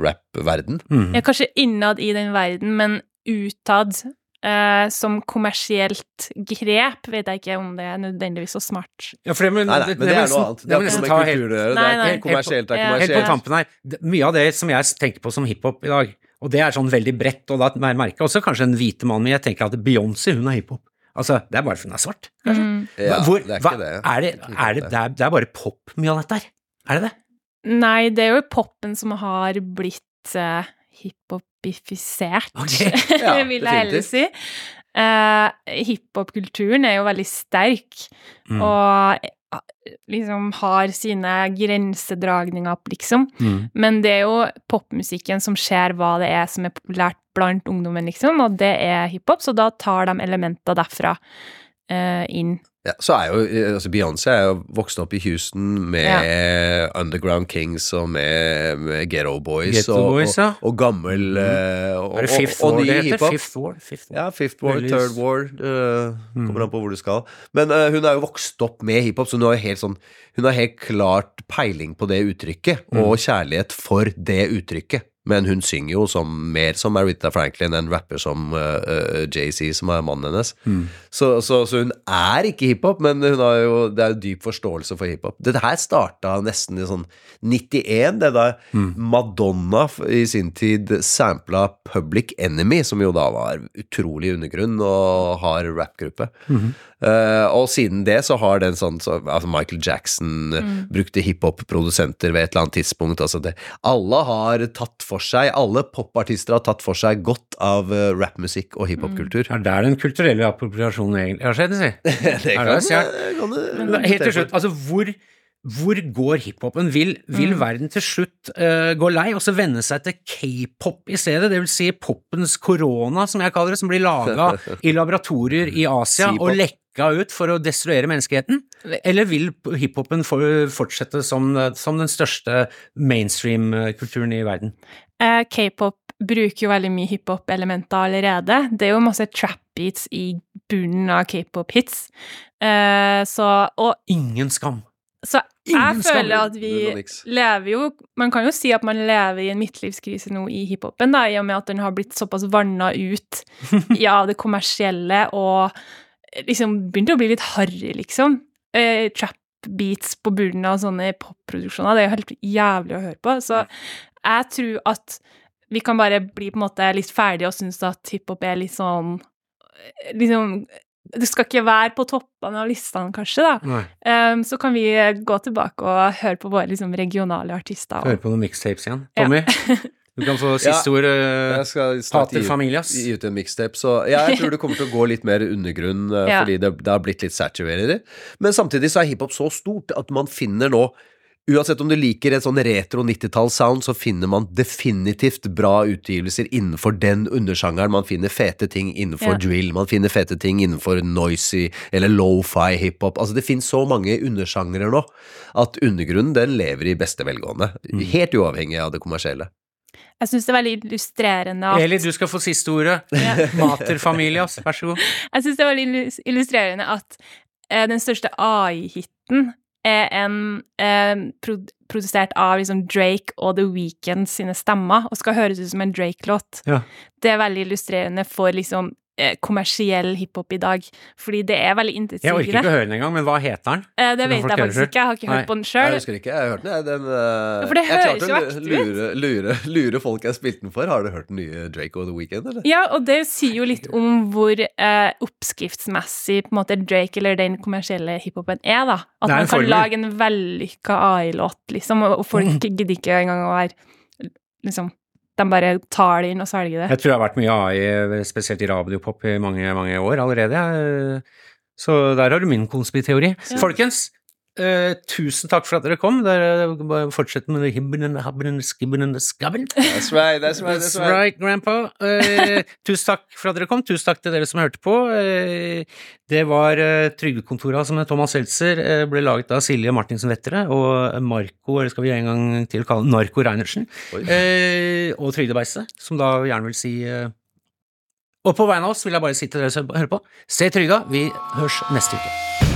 rap-verden. Mm. ja, kanskje innad i den verden, men utad Uh, som kommersielt grep, vet jeg ikke om det er nødvendigvis så smart. Ja, for det, men, Nei, nei, men det det, er noe annet. Det er har ikke nesten ta helt- kultur å gjøre. Det er nei. ikke kommersielt, det er Ja. Helt på tampen her. Mye av det som jeg tenker på som hiphop i dag, og det er sånn veldig bredt, og da merker jeg også kanskje en hvite mann, men jeg tenker at Beyoncé, hun er hiphop. Altså, det er bare for hun er svart. Mm. Ja, Hvor, det er ikke det. Er det, er det, er, det er bare pop mye av dette her. Er det det? Nei, det er jo popen som har blitt uh, hiphopifisert, okay. Ja, vil jeg heller si. Uh, Hiphop-kulturen er jo veldig sterk, Mm. og eh, liksom har sine grensedragninger opp, liksom. Mm. Men det er jo popmusikken som ser hva det er som er populært blant ungdommen, liksom, og det er hiphop, så da tar de elementer derfra uh, inn. Ja, så er jo altså Beyoncé er jo vokst opp i Houston med Underground Kings og med, med Ghetto Boys, Ghetto og, Boys, ja. og, og gammel mm. og, Er det Fifth og, og War det heter? Fifth War? Fifth War. Ja, Fifth War, Veldig- Third War. eh, Mm. kommer an på hvor du skal. Men uh, hun er jo vokst opp med hiphop, så hun har helt sånn Hun har helt klart peiling på det uttrykket, Mm. og kjærlighet for det uttrykket. Men hun synger jo som, mer som Marita Franklin enn rapper som uh, eh, JC, som er mannen hennes. Mm. Så, så, så hun er ikke hiphop, men hun har jo, det er jo dyp forståelse for hiphop. Dette her starta nesten i sånn 91, det da Mm. Madonna i sin tid sampla Public Enemy, som jo da var utrolig undergrunn og har rappgruppe. Mhm. uh, og siden det så har den sånn så, altså Michael Jackson eh, Mm. brukte hiphop-produsenter ved et eller annet tidspunkt. Altså det, alle har tatt for seg, alle popartister har tatt for seg godt av uh, rappmusikk og hiphopkultur. Det er der den kulturelle appropriasjonen egentlig har skjedd, si. det kan du Helt til slutt, altså hvor, hvor går hiphopen? Vil, vil Mm. verden til slutt uh, gå lei og så venne seg til k-pop i stedet? Det vil si popens korona, som jeg kaller det, som blir laga i laboratorier i Asia og lekka ut for å destruere menneskeheten? Eller vil hiphopen for, fortsette som, som den største mainstream-kulturen i verden? Eh, K-pop bruker jo veldig mye hiphop-elementer allerede. Det er jo masse trap-beats i bunnen av k-pop-hits. Eh, så Og Ingen skam. så jeg Ingen skam. føler at vi lever jo Man kan jo si at man lever i en midtlivskrise nå i hiphopen, da, i og med at den har blitt såpass vanna ut av av det kommersielle og liksom begynte å bli litt harry, liksom. Eh, trap beats på bunnen av sånne popproduksjoner, det er jo helt jævlig å høre på. Så jeg tror at vi kan bare bli på en måte litt ferdige og synes at hiphop er litt sånn Liksom Det skal ikke være på toppene av listene, kanskje, da. Um, så kan vi gå tilbake og høre på våre liksom, regionale artister. Høre på noen mixtapes igjen. Tommy, du kan få siste ord. eh, Jeg skal snart Pater gi, Familias. gi ut en mixtape, så ja, jeg tror det kommer til å gå litt mer undergrunn, eh, Ja. fordi det, det har blitt litt saturated. Men samtidig så er hiphop så stort at man finner nå Uansett om du liker et sånn retro 90-talls-sound, så finner man definitivt bra utgivelser innenfor den undersjangeren. Man finner fete ting innenfor Ja. drill, man finner fete ting innenfor noisy eller lofi hiphop. Altså, det finnes så mange undersjangere nå at undergrunnen den lever i beste velgående. Helt uavhengig av det kommersielle. Jeg syns det er veldig illustrerende at Eli, du skal få siste ordet. Ja. Mater Familias, vær så god. Jeg syns det er veldig illustrerende at eh, den største AI-hiten er en eh, prod produsert av liksom Drake og The Weeknd sine stemmer, og skal høres ut som en Drake-låt. Ja. Det er veldig illustrerende for liksom kommersiell hiphop i dag, fordi det er veldig Jeg orker ikke å høre den engang, men hva heter den? Eh, det vet jeg faktisk ikke, jeg har ikke Nei. hørt på den Jeg husker ikke, jeg har hørt den. jeg. den eh, for det høres klarte jo å ekte ut. lure, lure, lure folk jeg spilte den for. Har du hørt den nye Drake og The Weekend, eller? Ja, og det sier jo litt om hvor uh, oppskriftsmessig på en måte Drake eller den kommersielle hiphopen er, da. At er man kan formel. lage en vellykka AI-låt, liksom, og folk gidder ikke engang å være liksom De bare tar det inn og svelger det. Jeg tror det har vært mye AI, spesielt i radiopop, i mange, mange år allerede. Så der har du min konspiteori. Folkens, eh, tusen takk for at dere kom. Dere bare fortsette med det hibbelen, habbelen, skibben, skabben. That's right, that's right, That's right. grandpa. Uh, tusen takk for at dere kom. Tusen takk til dere som hørte på. Uh, det var uh, Trygdekontoret som Thomas Seltzer eh, ble laget av Silje Martinsen Vettere og Marco, eller skal vi en gang til kalle Narko Reinertsen, eh, og Trygdebeistet, som da gjerne vil si eh, Og på vegne av oss vil jeg bare si til dere som hører på, se trygda, vi høres neste uke.